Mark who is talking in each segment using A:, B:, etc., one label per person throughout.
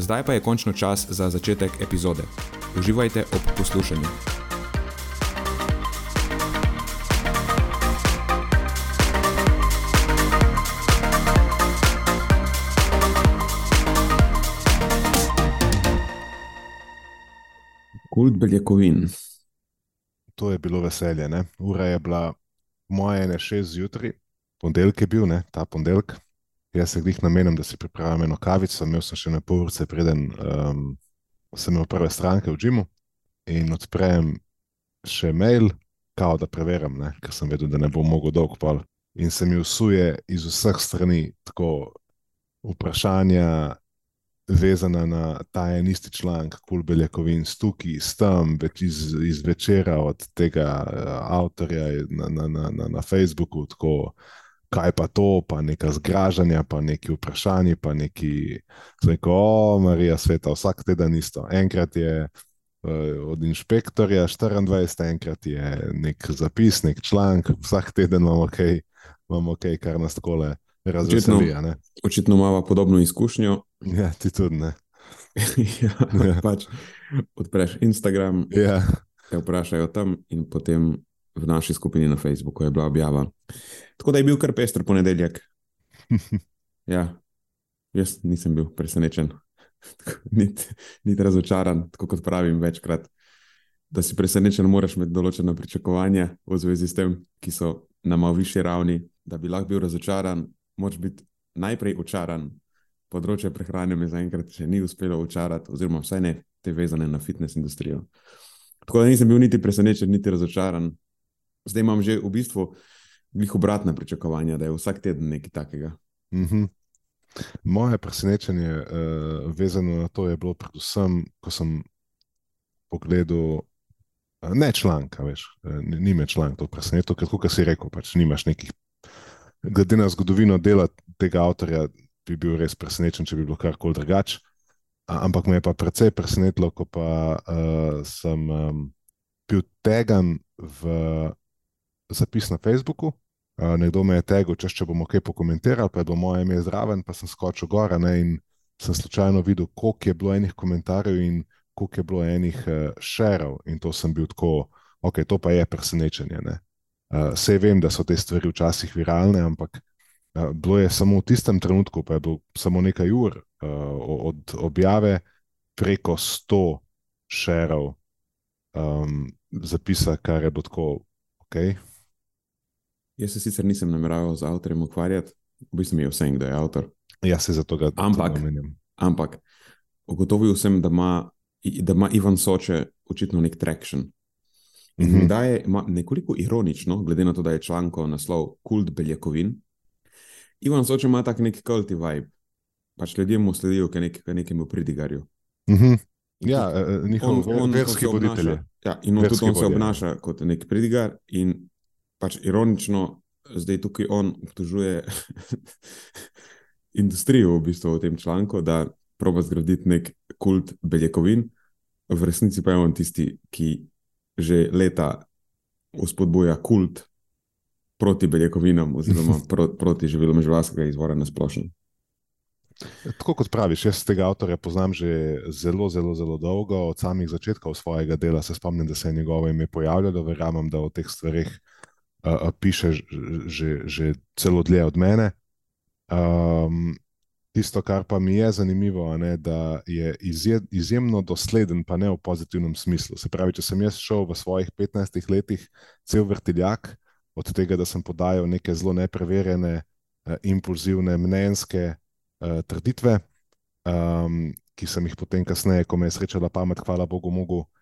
A: Zdaj pa je končno čas za začetek epizode. Uživajte ob poslušanju. Kult beljakovin.
B: To je bilo veselje. Ne? Ura je bila moja, ne šest zjutraj, ponedeljek je bil, ne? ta ponedeljek. Jaz se jih namenim, da si pripravim eno kavico, imel sem še na pol ure, preden um, sem imel prve stranke v Džimu in odprem še mail, kao da preverjam, ne, ker sem vedel, da ne bom mogel dolgo pol. In se mi usuje iz vseh strani tako vprašanja, vezana na ta en isti članek, kul beljakovin, stuki, stam, več iz, iz večera od tega uh, avtorja na, na, na, na, na Facebooku. Tako, kaj pa to, pa neka zgražanja, pa neki vprašanji, pa neki, reko, o, Marija sveta, vsak teden isto. Enkrat je uh, od inšpektorja 24, enkrat je nek zapis, nek članek, vsak teden imamo kaj, imamo kaj kar nas takole razveseli.
A: Očitno, očitno imamo podobno izkušnjo.
B: Ja, ti tudi ne.
A: ja, ja. Pač odpreš Instagram,
B: ja.
A: te vprašajo tam, in potem v naši skupini na Facebooku je bila objava. Tako da je bil kar pester ponedeljek. ja, jaz nisem bil presenečen, niti nit razočaran, tako kot pravim večkrat. Da si presenečen, moraš imeti določena pričakovanja v zvezi s tem, ki so na malo višji ravni. Da bi lahko bil razočaran, moraš biti najprej očaran. Področje prehrane mi zaenkrat še ni uspelo očarati, oziroma vsaj ne te vezane na fitness industrijo. Tako da nisem bil niti presenečen, niti razočaran. Zdaj imam že v bistvu njih obratna pričakovanja, da je vsak teden nekaj takega.
B: Mm -hmm. Moje presenečenje, uh, vezano na to, je bilo predvsem, ko sem pogledal, uh, ne članka, veš, uh, ni me članek to presenetilo, ker kot si rekel, pač nimaš nekih. Glede na zgodovino dela tega avtorja, bi bil res presenečen, če bi bilo karkoli drugače. Ampak me je pa precej presenetilo, ko pa uh, sem um, bil tegan v zapis na Facebooku. Uh, nekdo me je tegel, če, če bomo kaj pokomentirali, pa je bilo moje ime zraven, pa sem skočil gor in sem slučajno videl, koliko je bilo enih komentarjev in koliko je bilo enih uh, šerov. In to sem bil tako, ok, to pa je presenečenje. Uh, Sej vem, da so te stvari včasih viralne, ampak uh, bilo je samo v tistem trenutku, pa je bilo samo nekaj ur uh, od objave preko 100 šerov um, zapisa, kar je bilo tako, ok.
A: Jaz se sicer nisem nameraval z avtorjem ukvarjati, v bistvu mi je vse, kdo je avtor.
B: Jaz se zato ga
A: ampak, ampak ugotovil sem, da ima, da ima Ivan Soče očitno nek traction. In mm -hmm. da je nekoliko ironično, glede na to, da je članko naslov Kult beljakovin. Ivan Soče ima tak nek kulti vibe, pač ljudje mu sledijo, kaj nek, nekemu pridigarju.
B: Mm -hmm. Ja, e, e, njihov verski voditelj.
A: Ja, in on tudi on se obnaša kot nek pridigar. In pač ironično, zdaj tukaj on obtožuje industrijo v, bistvu v tem članku, da proba zgraditi nek kult beljakovin, v resnici pa je on tisti, ki že leta uspodbuja kult proti beljakovinam, oziroma pro, proti živilom živalskega izvora na splošno.
B: Tako kot praviš, jaz tega avtorja poznam že zelo, zelo, zelo dolgo, od samih začetkov svojega dela. Se spomnim, da se je njegovo ime pojavljalo, verjamem, da o teh stvarih uh, piše že, že celo dlje od mene. Um, Tisto, kar pa mi je zanimivo, je, da je izjemno dosleden, pa ne v pozitivnem smislu. Se pravi, če sem jaz šel v svojih 15 letih cel vrtiljak, od tega, da sem podajal neke zelo nepreverjene, uh, impulzivne, mnenjske uh, trditve, um, ki sem jih potem, kasneje, ko me je srečala pamet, hvala Bogu, mogel uh,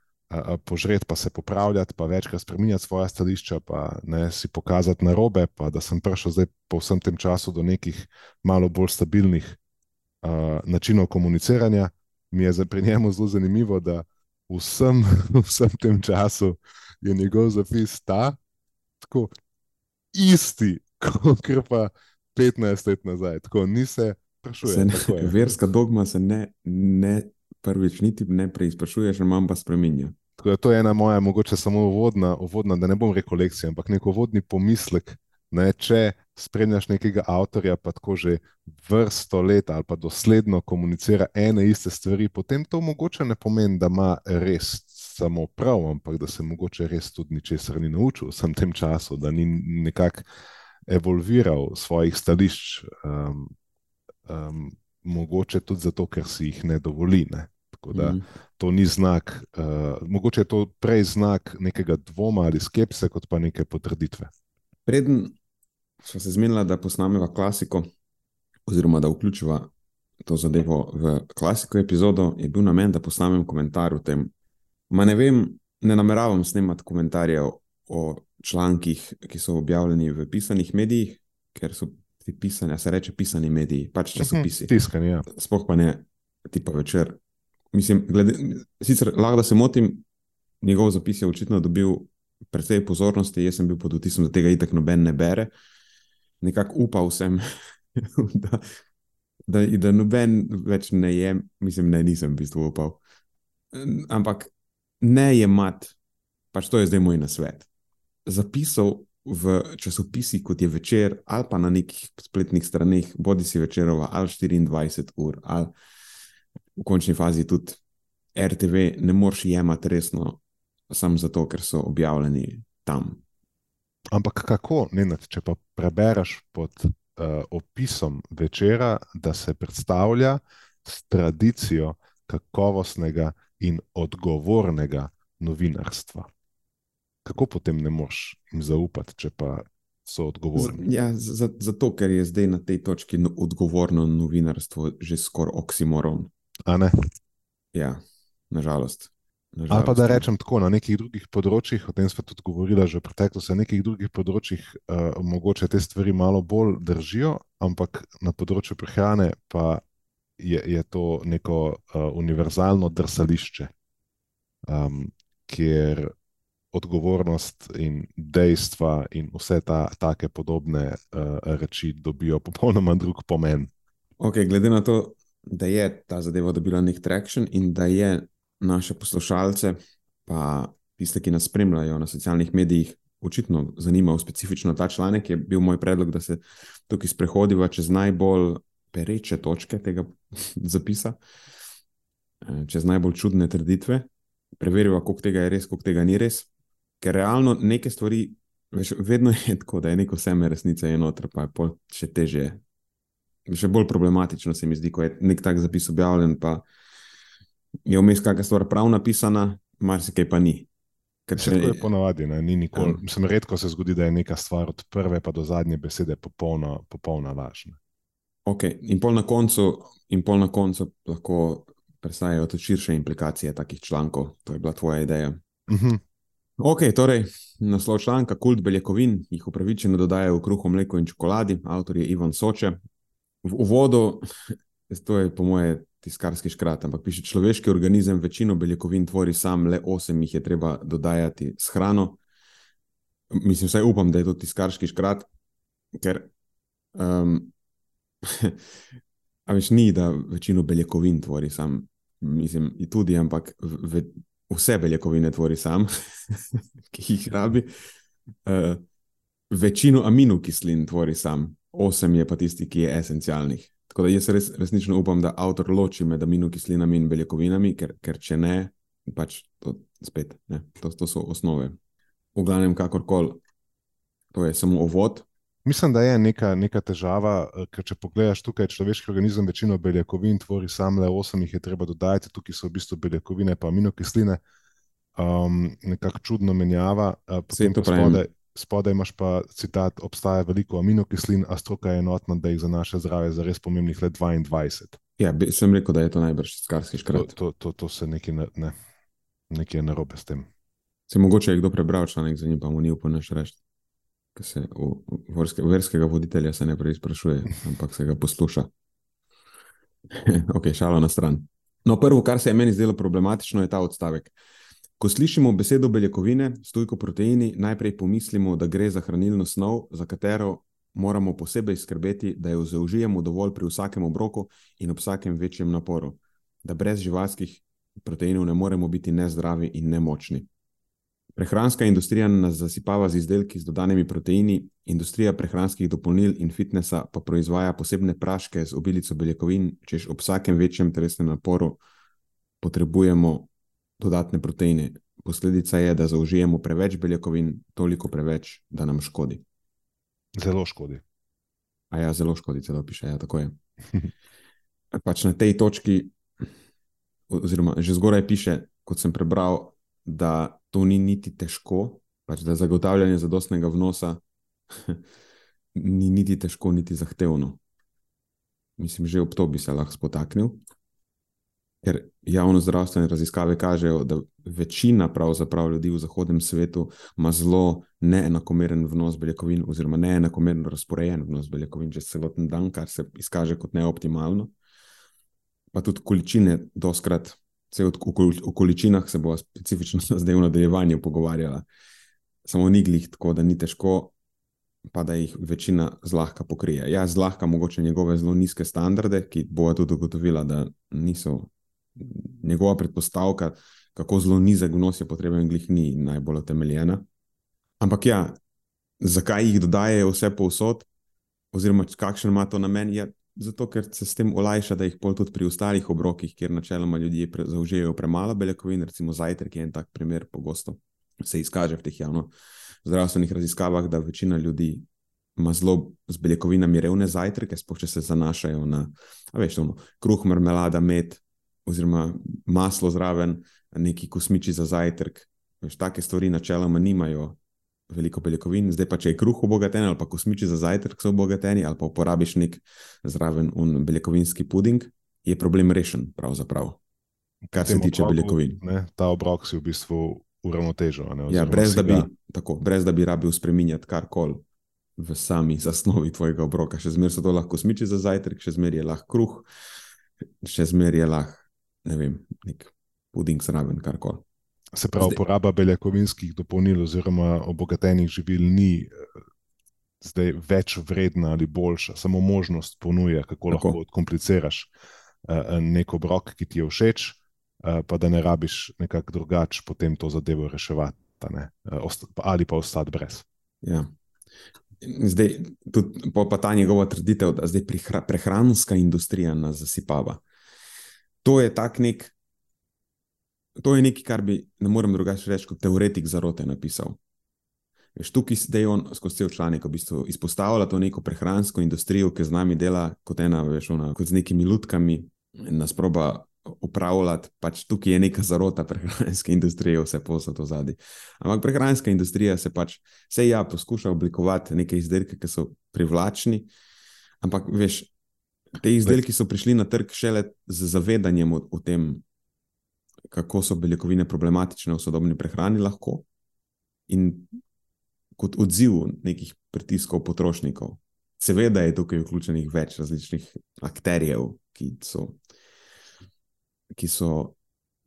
B: požreti, pa se popravljati, pa večkrat spremenjati svoje stališča, pa ne si pokazati na robe, pa da sem prišel zdaj po vsem tem času do nekih malo bolj stabilnih uh, načinov komuniciranja. Mi je pri njemu zelo zanimivo, da vsem, vsem tem času je njegov zapis ta, tako isti, kot pa 15 let nazaj. Tako ni se sprašuje.
A: Verska dogma se ne, ne prvič niti ne preizprašuje, še manj pa spremenja.
B: Tako da to je ena moja, mogoče samo uvodna, uvodna da ne bom rekel lekcija, ampak nek uvodni pomislek. Ne, če spremljaš nekega avtorja, pa tako že vrsto let ali pa dosledno komunicira ene iste stvari, potem to mogoče ne pomeni, da ima res samo prav, ampak da se mogoče res tudi ničesar ni naučil v tem času, da ni nekako evolviral svojih stališč. Um, um, mogoče tudi zato, ker si jih ne dovoli. Ne? Tako da mm. to ni znak, uh, mogoče je to prej znak nekega dvoma ali skepse, kot pa neke potrditve.
A: Preden smo se zmenili, da posnamemo klasiko, oziroma da vključiva to zadevo v klasiko epizodo, je bil namen, da posnamem komentar o tem. Ma ne vem, ne nameravam snemati komentarjev o člankih, ki so objavljeni v pisanih medijih, ker so ti pisanja, se reče pisani mediji, pač časopisi.
B: Mhm, tiskani, ja.
A: Sploh pa ne, ti pa večer. Mislim, glede, sicer lahko da se motim, njegov zapis je očitno dobil precej pozornosti, jaz sem bil pod vtisom, da tega itak noben ne bere. Nekako upal sem, da, da, da noben več ne je, mislim, ne, nisem v bistvu upal. Ampak ne je mat, pač to je zdaj moj nasvet. Zapisal v časopisih, kot je večer, ali pa na nekih spletnih straneh, bodi si večerova, ali 24 ur, ali v končni fazi tudi RTV, ne moreš jemati resno, samo zato, ker so objavljeni tam.
B: Ampak kako, Nenad, če pa prebereš pod uh, opisom večera, da se predstavlja s tradicijo kakovostnega in odgovornega novinarstva? kako potem ne moš jim zaupati, če pa so odgovorni?
A: Ja, zato, ker je zdaj na tej točki no, odgovorno novinarstvo že skoraj oksimoron. Ja, nažalost.
B: nažalost. Ali pa da ja. rečem tako, na nekih drugih področjih, o tem smo tudi govorili že v preteklosti, na nekih drugih področjih uh, mogoče te stvari malo bolj držijo, ampak na področju prehrane pa je, je to neko uh, univerzalno drsališče, um, kjer odgovornost in dejstva in vse ta, take podobne uh, reči dobijo popolnoma drug pomen.
A: Okay, glede na to, da je ta zadeva dobila nek trakšen in da je naše poslušalce, pa tiste, ki nas spremljajo na socialnih medijih, očitno zanimal specifično ta članek, je bil moj predlog, da se tukaj sprehodiva čez najbolj pereče točke tega zapisa, eh, čez najbolj čudne trditve. Preveriva, koliko tega je res, koliko tega ni res ker realno neke stvari, veš, vedno je tako, da je neko seme resnice in noter, pa je še teže. Še bolj problematično se mi zdi, ko je nek tak zapis objavljen, pa je vmes kakšna stvar prav napisana, marsikaj pa ni.
B: Če je ponovadi, ne, ni nikoli. Um, Mislim, redko se zgodi, da je neka stvar od prve pa do zadnje besede popolna, popolna laž.
A: Okay. In pol na koncu, in pol na koncu lahko predstavljajo tudi širše implikacije takih člankov. To je bila tvoja ideja. Uh
B: mhm. -huh.
A: Ok, torej, naslov članka Kult beljakovin jih upravičeno dodajajo v kruhu, mleko in čokoladi, avtor je Ivan Soče. V uvodu, to je po moje tiskarski škrat, ampak piše: človeški organizem večino beljakovin tvori sam, le osem jih je treba dodajati s hrano. Mislim, vsaj upam, da je to tiskarski škrat, ker. Um, A veš, ni, da večino beljakovin tvori sam, mislim, tudi, ampak ve, vse beljakovine tvori sam, ki jih rabi. Uh, večino aminokislin tvori sam, osem je pa tisti, ki je esencialnih. Tako da jaz res, resnično upam, da avtor loči med aminokislinami in beljakovinami, ker, ker če ne, pač to spet ne. To, to so osnove. V glavnem, kakorkoli, to je samo ovod.
B: Mislim, da je neka, neka težava, eh, ker če pogledaš tukaj, človeški organizem večino beljakovin tvori sam, le 8 jih je treba dodati, tukaj so v bistvu beljakovine, pa aminokisline, um, nekako čudno menjava. Uh, potem pa spodaj, spodaj imaš pa citat: obstaja veliko aminokislin, a stroka je enotna, da jih za naše zdravje za res pomembnih le 22.
A: Ja, bi, sem rekel, da je to najbrž skarski škrat.
B: To, to, to, to se nekaj, ne, ne, nekaj narobe s tem.
A: Se mogoče je kdo prebral članek, za njim pa mu ni upanaš reči. Se v, v verske, verskega voditelja se ne prej sprašuje, ampak se ga posluša. ok, šalo na stran. No, prvo, kar se je meni zdelo problematično, je ta odstavek. Ko slišimo besedo beljakovine, stojko proteini, najprej pomislimo, da gre za hranilno snov, za katero moramo posebej skrbeti, da jo zaužijemo dovolj pri vsakem obroku in ob vsakem večjem naporu, da brez živalskih proteinov ne moremo biti nezdravi in nemočni. Prehranska industrija nas zasipava z izdelki z dodanimi proteini, industrija prehranskih dopolnil in fitnesa pa proizvaja posebne praške z obilico beljakovin, češ ob vsakem večjem telesnem naporu potrebujemo dodatne proteine. Posledica je, da zaužijemo preveč beljakovin, toliko preveč, da nam škodi.
B: Zelo škodi.
A: A ja, zelo škodi, celo piše. Ja, tako je. pač na tej točki, oziroma že zgoraj piše, kot sem prebral, da to ni niti težko, pač da zagotavljanje zadostnega vnosa ni niti težko, niti zahtevno. Mislim, že ob to bi se lahko spotaknil. Ker javno zdravstvene raziskave kažejo, da večina ljudi v zahodnem svetu ima zelo neenakomeren vnos beljakovin, oziroma neenakomerno razporejen vnos beljakovin čez celoten dan, kar se izkaže kot neoptimalno. Pa tudi količine, doskrat Vse v, v količinah se bo specifično zdaj v nadaljevanju pogovarjala. Samo ni glih tako, da ni težko, pa da jih večina zlahka pokrije. Ja, zlahka mogoče njegove zelo nizke standarde, ki bo tudi ugotovila, da niso njegova predpostavka, kako zelo nizek vnos je potreben, glih ni najbolj utemeljena. Ampak ja, zakaj jih dodajajo vse povsod, oziroma kakšen ima to namen, je Zato, ker se s tem olajša, da jih pol tudi pri ostalih obrokih, kjer načeloma ljudje pre, zaužijejo premalo beljakovin, recimo zajtrk je en tak primer, pogosto se izkaže v teh javno zdravstvenih raziskavah, da večina ljudi ima zelo z beljakovinami revne zajtrke, če se zanašajo na veš, ono, kruh, marmelada, med oziroma maslo zraven, neki kosmiči za zajtrk. Veš, take stvari načeloma nimajo veliko beljakovin, zdaj pa če je kruh obogaten ali pa kosmiči za zajtrk so obogateni ali pa uporabiš nek zraven beljakovinski puding, je problem rešen, pravzaprav, kar se tiče obroku, beljakovin.
B: Ne, ta obrok si v bistvu uravnotežil.
A: Ja, brez, da bi, tako, brez da bi rabil spremenjati karkoli v sami zasnovi tvojega obroka. Še zmeraj so to lahko kosmiči za zajtrk, še zmeraj je lahko kruh, še zmeraj je lahko ne vem, nek puding zraven karkoli.
B: Se pravi, uporaba beljakovinskih dopolnil oziroma obogatenih živil ni eh, zdaj več vredna ali boljša, samo možnost ponuja, kako Tako. lahko odkompliciraš uh, nek obrok, ki ti je všeč, uh, pa da ne rabiš nekako drugače potem to zadevo reševati uh, ali pa ostati brez.
A: Ja. Zdaj, tudi pa ta njegova trditev, da zdaj prehranska industrija nas zasipava. To je tak nek to je nekaj, kar bi, ne morem drugače reči, kot teoretik zarote napisal. Veš, tukaj zdaj on skozi cel članek v bistvu izpostavlja to neko prehransko industrijo, ki z nami dela kot ena, veš, ona, kot z nekimi lutkami nas proba upravljati. Pač tukaj je neka zarota prehranske industrije, vse posod v zadnji. Ampak prehranska industrija se pač vse ja poskuša oblikovati neke izdelke, ki so privlačni, ampak veš, te izdelki so prišli na trg šele z zavedanjem o, o tem, kako so beljakovine problematične v sodobni prehrani, lahko in kot odziv nekih pritiskov potrošnikov. Seveda je tukaj vključenih več različnih akterjev, ki so, ki so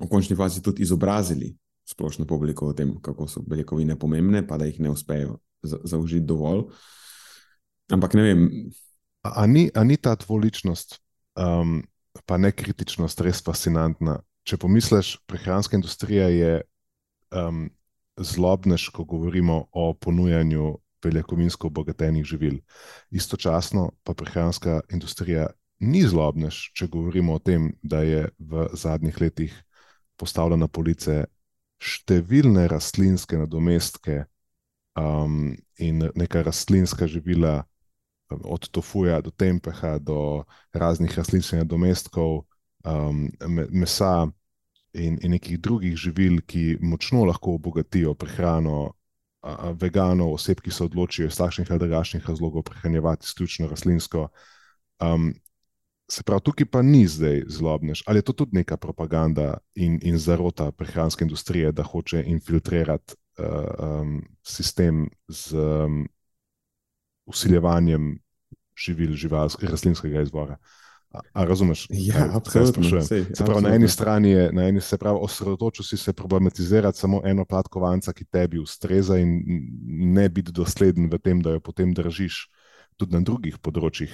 A: v končni fazi tudi izobrazili splošno publiko o tem, kako so beljakovine pomembne, pa da jih ne uspejo zaužiti dovolj. Ampak ne vem.
B: A ni, a ni ta dvoličnost, um, pa ne kritičnost, res fascinantna? če pomisliš, prehranska industrija je um, zlobnež, ko govorimo o ponujanju beljakovinsko obogatenih živil. Istočasno pa prehranska industrija ni zlobnež, če govorimo o tem, da je v zadnjih letih postavljena police številne rastlinske nadomestke um, in neka rastlinska živila od tofuja do tempeha, do raznih rastlinskih domestkov, um, mesa in, in nekih drugih živil, ki močno lahko obogatijo prehrano a, veganov, oseb, ki se odločijo iz takšnih ali drugačnih razlogov prehranjevati izključno rastlinsko. Um, se pravi, tukaj pa ni zdaj zlobnež. Ali je to tudi neka propaganda in, in zarota prehranske industrije, da hoče infiltrirati uh, um, sistem z um, usiljevanjem živil, živalskega, rastlinskega izvora? A razumeš?
A: Ja, absolutno.
B: Se pravi, na eni strani je, na eni se pravi, osredotočil si se problematizirati samo eno plat kovanca, ki tebi ustreza in ne biti dosleden v tem, da jo potem držiš tudi na drugih področjih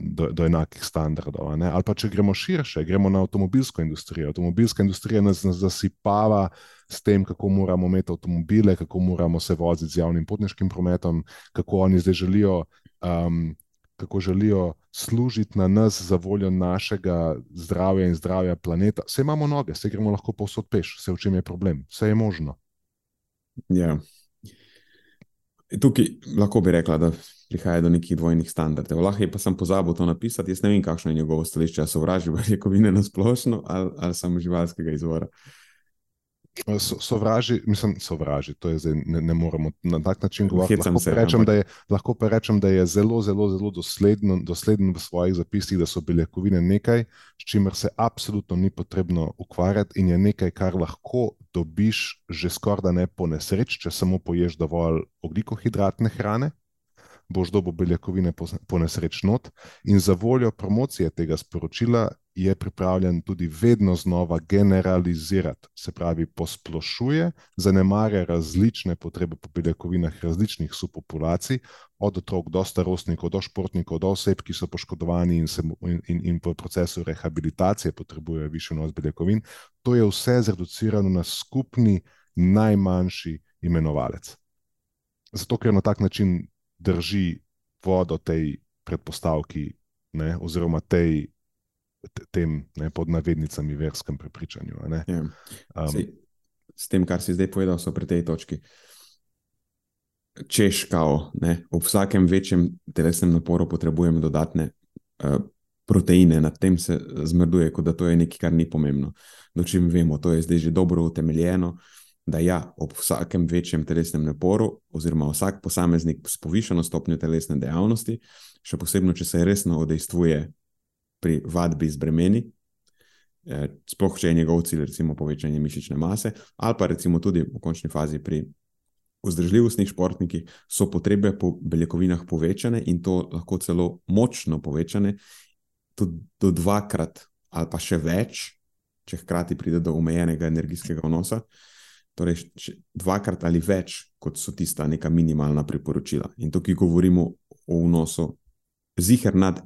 B: do, do enakih standardov. Ali pa če gremo širše, gremo na avtomobilsko industrijo. Avtomobilska industrija nas, nas zasipava s tem, kako moramo imeti avtomobile, kako moramo se voziti z javnim potniškim prometom, kako oni zdaj želijo. Um, kako želijo služiti na nas za voljo našega zdravja in zdravja planeta. Vse imamo noge, vse gremo lahko povsod peš, vse v čem je problem, vse je možno.
A: Ja. Tukaj lahko bi rekla, da prihaja do nekih dvojnih standardov. Lahko je pa sem pozabil to napisati. Jaz ne vem, kakšno je njegovo stališče, ali sovraži rekovine na splošno ali, ali samo živalskega izvora.
B: Sovraži, mislim, sovraži, to je zdaj, ne, ne moremo na tak način govoriti. Lahko, se, rečem, je, lahko pa rečem, da je zelo, zelo, zelo dosleden, dosleden v svojih zapisih, da so beljakovine nekaj, s čimer se absolutno ni potrebno ukvarjati in je nekaj, kar lahko dobiš že skoraj da ne po nesreč, če samo poješ dovolj oglikohidratne hrane boš dobil beljakovine po nesrečno. In za voljo promocije tega sporočila je pripravljen tudi vedno znova generalizirati, se pravi, posplošuje, zanemarja različne potrebe po beljakovinah različnih subpopulacij, od otrok do starostnikov, do športnikov, do oseb, ki so poškodovani in, se, in, in, in v procesu rehabilitacije potrebujejo višji vnos beljakovin. To je vse zreducirano na skupni najmanjši imenovalec. Zato, ker na tak način drži vodo tej predpostavki, ne, oziroma tej, tem ne, pod navednicami verskem prepričanju. Ja.
A: Um, Sej, s tem, kar si zdaj povedal, so pri tej točki. Češkao, ne, ob vsakem večjem telesnem naporu potrebujem dodatne uh, proteine, nad tem se zmrduje, kot da to je nekaj, kar ni pomembno. Dočim vemo, to je zdaj že dobro utemeljeno. Uh, da ja, ob vsakem večjem telesnem naporu, oziroma vsak posameznik s povišeno stopnjo telesne dejavnosti, še posebej, če se resno odejstvuje pri vadbi z bremeni, eh, sploh če je njegov cilj, recimo, povečanje mišične mase, ali pa recimo tudi v končni fazi pri vzdržljivostnih športnikih, so potrebe po beljakovinah povečane in to lahko celo močno povečane, tudi do dvakrat ali pa še več. Če hkrati pride do omejenega energijskega vnosa, uh, torej dvakrat ali več, kot so tista neka minimalna priporočila. In tukaj govorimo o vnosu zihar nad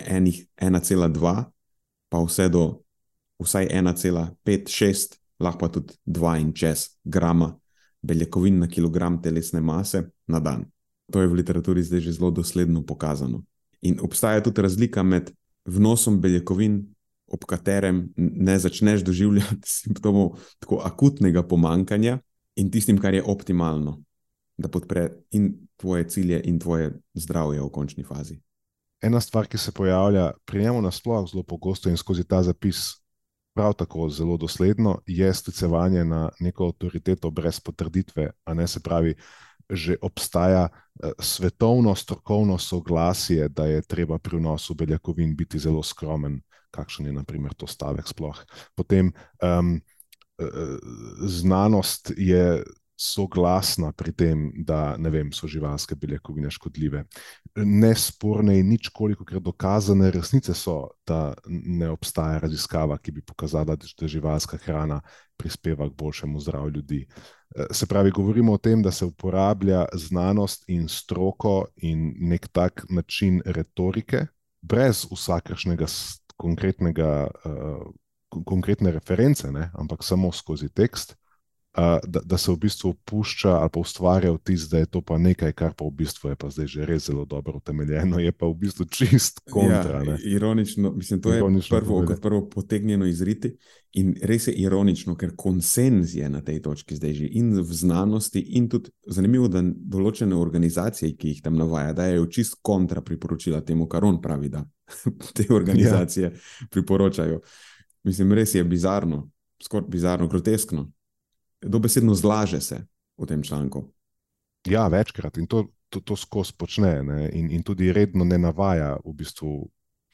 A: 1,2, pa vse do vsaj 1,5-6, lahko pa tudi 2 in čez grama beljakovin na kilogram telesne mase na dan. To je v literaturi zdaj že zelo dosledno pokazano. In obstaja tudi razlika med vnosom beljakovin ob katerem ne začneš doživljati simptomov tako akutnega pomankanja, in tistim, kar je optimalno, da podpre in tvoje cilje, in tvoje zdravje v končni fazi.
B: Ena stvar, ki se pojavlja pri njemu nasplošno zelo pogosto in skozi ta zapis, prav tako zelo dosledno, je sklicevanje na neko avtoriteto brez potrditve, a ne se pravi. Že obstaja uh, svetovno strokovno soglasje, da je treba pri vnosu beljakovin biti zelo skromen, kakšen je naprimer to stavek sploh. Potem um, znanost je soglasna pri tem, da vem, so živalske beljakovine škodljive. Nesporne in nič koliko krat dokazane resnice so, da ne obstaja raziskava, ki bi pokazala, da živalska hrana prispeva k boljšemu zdravju ljudi. E, se pravi, govorimo o tem, da se uporablja znanost in stroko in nek tak način retorike, brez vsakršnega konkretnega, uh, konkretne reference, ne? ampak samo skozi tekst, da, da se v bistvu pušča ali pa ustvarja vtis, da je to pa nekaj, kar pa v bistvu je pa zdaj že res zelo dobro utemeljeno, je pa v bistvu čist kontra.
A: Ja, ironično, mislim, to ironično je prvo, kot prvo potegnjeno izriti in res je ironično, ker konsens je na tej točki zdaj že in v znanosti in tudi zanimivo, da določene organizacije, ki jih tam navaja, dajo čist kontra priporočila temu, kar on pravi, da te organizacije ja. priporočajo. Mislim, res je bizarno, skoraj bizarno, groteskno dobesedno zlaže se v tem članku.
B: Ja, večkrat in to, to, to skozi počne, in, in tudi redno ne navaja v bistvu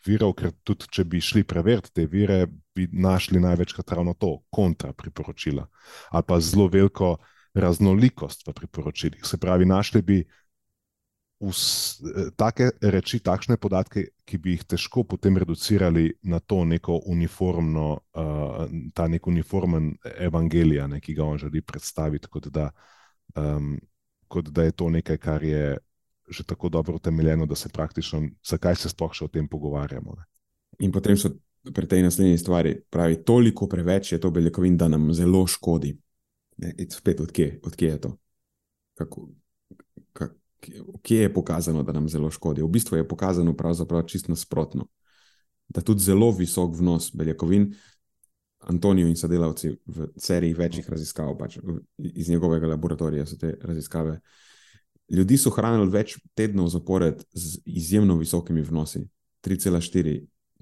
B: virov, ker tudi če bi šli preveriti te vire, bi našli največkrat ravno to, kontra priporočila ali pa zelo veliko raznolikost v priporočilih. Se pravi, našli bi take reči, takšne podatke, ki bi jih težko potem reducirali na to neko uniformno, uh, ta nek uniformen evangelij, ne, ki ga on želi predstaviti, kot da, um, kot da je to nekaj, kar je že tako dobro utemeljeno, da se praktično, zakaj se sploh še o tem pogovarjamo. Ne.
A: In potem so pri tej naslednji stvari, pravi, toliko preveč je to beljakovin, da nam zelo škodi. Ne, spet, odkje, odkje je to? Kako, kje je pokazano, da nam zelo škodi. V bistvu je pokazano pravzaprav čisto nasprotno. Da tudi zelo visok vnos beljakovin, Antonijo in sodelavci v seriji večjih raziskav, pač iz njegovega laboratorija so te raziskave. Ljudi so hranili več tednov zapored z izjemno visokimi vnosi, 3,4,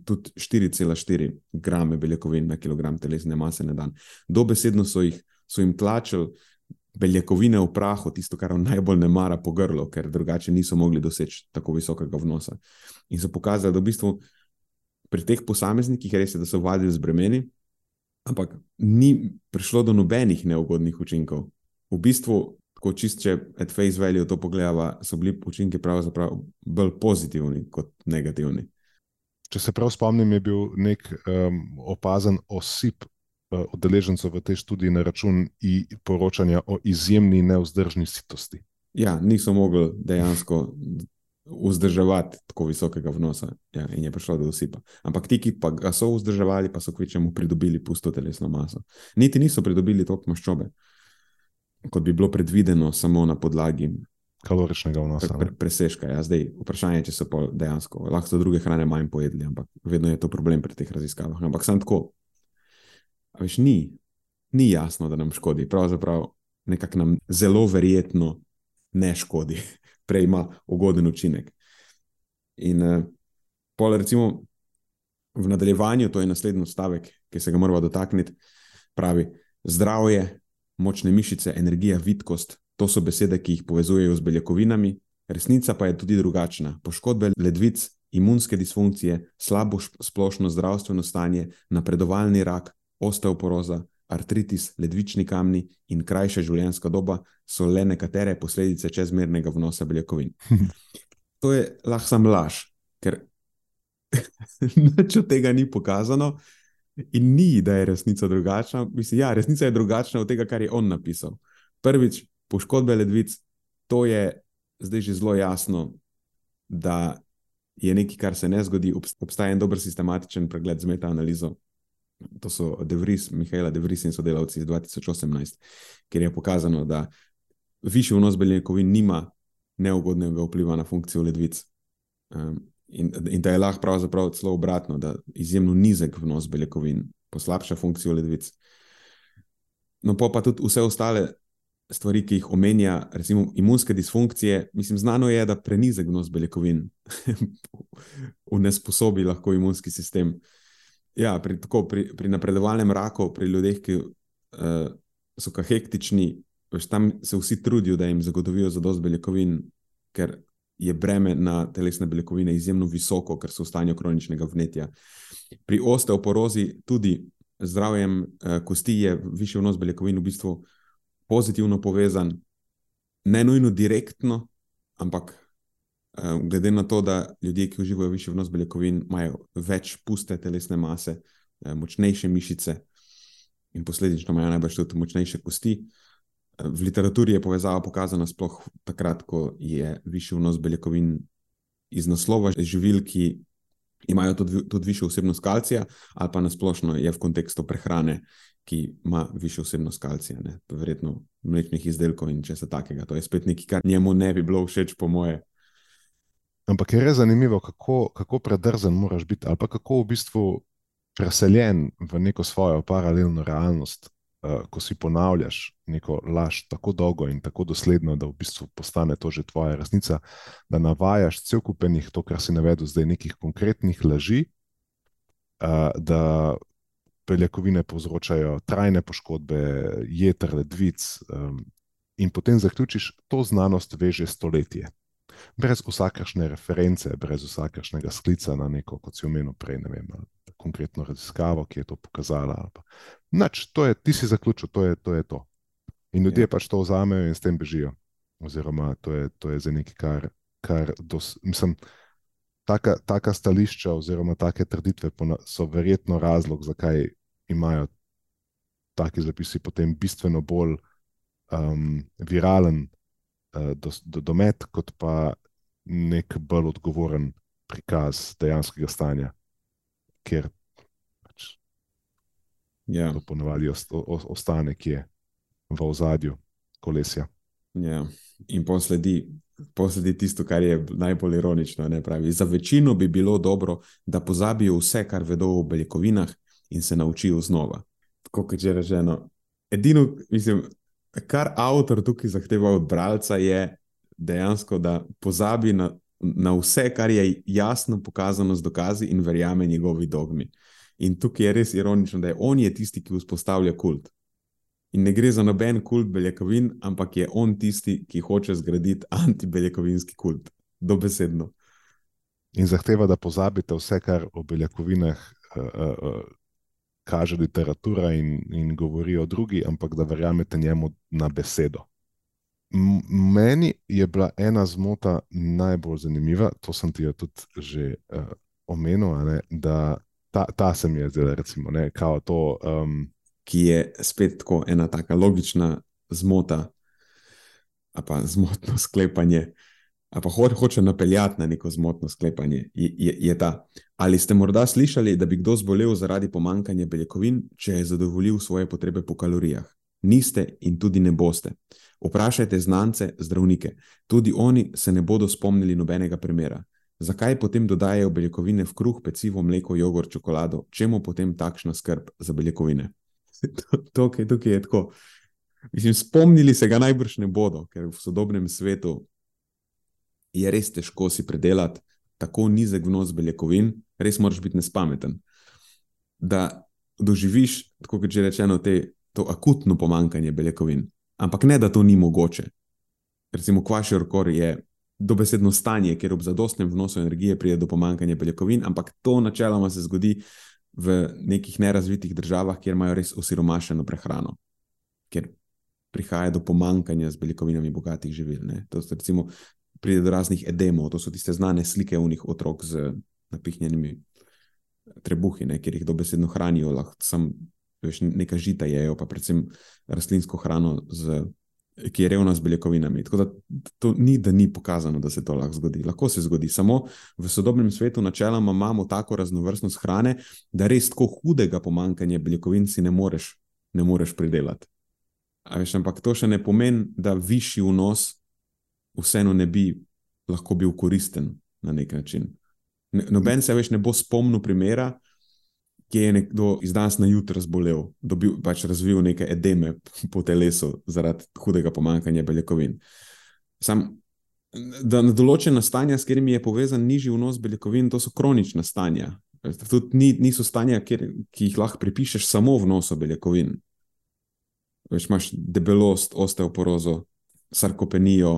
A: tudi 4,4 grame beljakovin na kilogram telesne mase na dan. Dobesedno so, jih, so jim tlačili beljakovine v prahu, tisto, kar najbolj ne mara po grlu, ker drugače niso mogli doseči tako visokega vnosa. In so pokazali, da v bistvu pri teh posameznikih res je, da so vadili z bremeni, ampak ni prišlo do nobenih neugodnih učinkov. V bistvu, ko čist če at face value to pogledava, so bili učinki pravzaprav bolj pozitivni kot negativni.
B: Če se prav spomnim, je bil nek um, opazen osip odeležencev v tej študiji na račun poročanja o izjemni neuzdržni sitosti.
A: Ja, niso mogli dejansko vzdrževati tako visokega vnosa ja, in je prišlo do usipa. Ampak ti, ki pa ga so vzdrževali, pa so kvečemu pridobili pusto telesno maso. Niti niso pridobili toliko maščobe, kot bi bilo predvideno samo na podlagi.
B: Kaloričnega vnosa.
A: Pre, preseška. Ja. Zdaj, vprašanje je, če so dejansko lahko so druge hrane manj pojedli, ampak vedno je to problem pri teh raziskavah. Ampak samo tako, Veš, ni, ni jasno, da nam škodi. Pravzaprav nekako nam zelo verjetno ne škodi, prej ima ugoden učinek. In uh, pol, recimo, v nadaljevanju, to je naslednji stavek, ki se ga moramo dotakniti, pravi: zdravje, močne mišice, energija, vitkost, to so besede, ki jih povezujejo z beljakovinami. Resnica pa je tudi drugačna. Poškodbe ledvic, imunske disfunkcije, slabo splošno zdravstveno stanje, napredovalni rak, osteoporoza, artritis, ledvični kamni in krajša življenjska doba so le nekatere posledice čezmernega vnosa beljakovin. To je lahko sam laž, ker nič od tega ni pokazano in ni, da je resnica drugačna. Mislim, ja, resnica je drugačna od tega, kar je on napisal. Prvič, poškodbe ledvic, to je zdaj že zelo jasno, da je nekaj, kar se ne zgodi. Obstaja en dober sistematičen pregled z metaanalizo to so Devris, Mihajla Devris in sodelavci iz 2018, kjer je pokazano, da višji vnos beljakovin nima neugodnega vpliva na funkcijo ledvic. Um, in, in da je lahko pravzaprav celo obratno, da izjemno nizek vnos beljakovin poslabša funkcijo ledvic. No, pa, pa tudi vse ostale stvari, ki jih omenja, recimo imunske disfunkcije. Mislim, znano je, da prenizek vnos beljakovin unesposobi lahko imunski sistem. Uh, Ja, pri, tako, pri, pri napredovalnem raku, pri ljudeh, ki uh, so hektični, veš, tam se vsi trudijo, da jim zagotovijo zadost beljakovin, ker je breme na telesne beljakovine izjemno visoko, ker so v stanju kroničnega vnetja. Pri osteoporozi tudi zdravjem uh, kosti je višji vnos beljakovin v bistvu pozitivno povezan, ne nujno direktno, ampak glede na to, da ljudje, ki uživajo višji vnos beljakovin, imajo več puste telesne mase, ehm, močnejše mišice in posledično imajo najbrž tudi močnejše kosti. Ehm, v literaturi je povezava pokazana sploh takrat, ko je višji vnos beljakovin iz naslova živil, ki imajo tudi, tudi višjo vsebnost kalcija, ali pa nasplošno je v kontekstu prehrane, ki ima višjo vsebnost kalcija, ne? verjetno mlečnih izdelkov in česa takega. To je spet nekaj, kar njemu ne bi bilo všeč, po moje.
B: Ampak je res zanimivo, kako, kako predrzen moraš biti, ali pa kako v bistvu preseljen v neko svojo paralelno realnost, uh, ko si ponavljaš neko laž tako dolgo in tako dosledno, da v bistvu postane to že tvoja resnica, da navajaš cel kupenih, to, kar si navedel, zdaj nekih konkretnih laži, uh, da beljakovine povzročajo trajne poškodbe, jeter, ledvic. Um, In potem zaključiš, to znanost veže stoletje brez vsakršne reference, brez vsakršnega sklica na neko, kot si omenil prej, ne vem, konkretno raziskavo, ki je to pokazala. Nač, to je, ti si zaključil, to je to. Je to. In ljudje ja. pač to vzamejo in s tem bežijo. Oziroma, to je, to je za nekaj, kar, kar dos, mislim. Taka, taka stališča, oziroma take trditve, so verjetno razlog, zakaj imajo taki zapisi potem bistveno bolj um, viralen do, do, domet, kot pa nek bolj odgovoren prikaz dejanskega stanja, ker pač
A: ja.
B: to ponovadi ostane, ki je v ozadju kolesja.
A: Ja. In posledi, posledi tisto, kar je najbolj ironično. Za večino bi bilo dobro, da pozabijo vse, kar vedo o beljakovinah, in se naučijo znova. Tako kot je že rečeno. Edino, mislim, kar avtor tukaj zahteva od bralca, je dejansko, da pozabi na, na vse, kar je jasno pokazano z dokazi in verjame njegovi dogmi. In tukaj je res ironično, da je on je tisti, ki vzpostavlja kult. In ne gre za noben kult beljakovin, ampak je on tisti, ki hoče zgraditi antibeljakovinski kult. Dobesedno.
B: In zahteva, da pozabite vse, kar o beljakovinah uh, uh, kaže literatura in, in govori o drugi, ampak da verjamete njemu na besedo. M meni je bila ena zmota najbolj zanimiva, to sem ti jo tudi že uh, omenil, ne, da ta, ta se mi je zdela, recimo, ne, to, um,
A: ki je spet tako ena taka logična zmota, pa zmotno sklepanje ali pa ho hoče napeljati na neko zmotno sklepanje, je, je, je ta. Ali ste morda slišali, da bi kdo zbolel zaradi pomankanja beljakovin, če je zadovoljil svoje potrebe po kalorijah? Niste in tudi ne boste. Vprašajte znance, zdravnike. Tudi oni se ne bodo spomnili nobenega primera. Zakaj potem dodajajo beljakovine v kruh, pecivo, mleko, jogurt, čokolado? Čemu potem takšna skrb za beljakovine? Tukaj, tukaj je tako. Mislim, spomnili se ga najbrž ne bodo, ker v sodobnem svetu je res težko si predelati tako nizek vnos beljakovin, res moraš biti nespameten. Da doživiš, tako kot že rečeno, te, to akutno pomankanje beljakovin. Ampak ne, da to ni mogoče. Recimo, kvaši orkor je dobesedno stanje, kjer ob zadostnem vnosu energije pride do pomankanja beljakovin, ampak to načeloma se zgodi v nekih nerazvitih državah, kjer imajo res osiromašeno prehrano. Ker prihaja do pomankanja z beljakovinami bogatih živil. Ne? To so recimo pride do raznih edemov, to so tiste znane slike unih otrok z napihnjenimi trebuhi, ne, kjer jih dobesedno hranijo, lahko sem veš, nekaj žita jejo, pa predvsem rastlinsko hrano, z, ki je revna z beljakovinami. Tako da to ni, da ni pokazano, da se to lahko zgodi. Lahko se zgodi. Samo v sodobnem svetu načeloma imamo tako raznovrstnost hrane, da res tako hudega pomankanja beljakovin si ne moreš, ne moreš pridelati. Veš, ampak to še ne pomeni, da višji vnos vseeno ne bi lahko bil koristen na nek način. Noben se več ne bo spomnil primera, ki je nekdo iz danes na jutro zbolel, dobil, pač razvil neke edeme po telesu zaradi hudega pomankanja beljakovin. Sam, da na določena stanja, s katerimi je povezan nižji vnos beljakovin, to so kronična stanja. Tudi ni, niso stanja, kjer, ki jih lahko pripišeš samo vnosu beljakovin. Veš, imaš debelost, osteoporozo, sarkopenijo,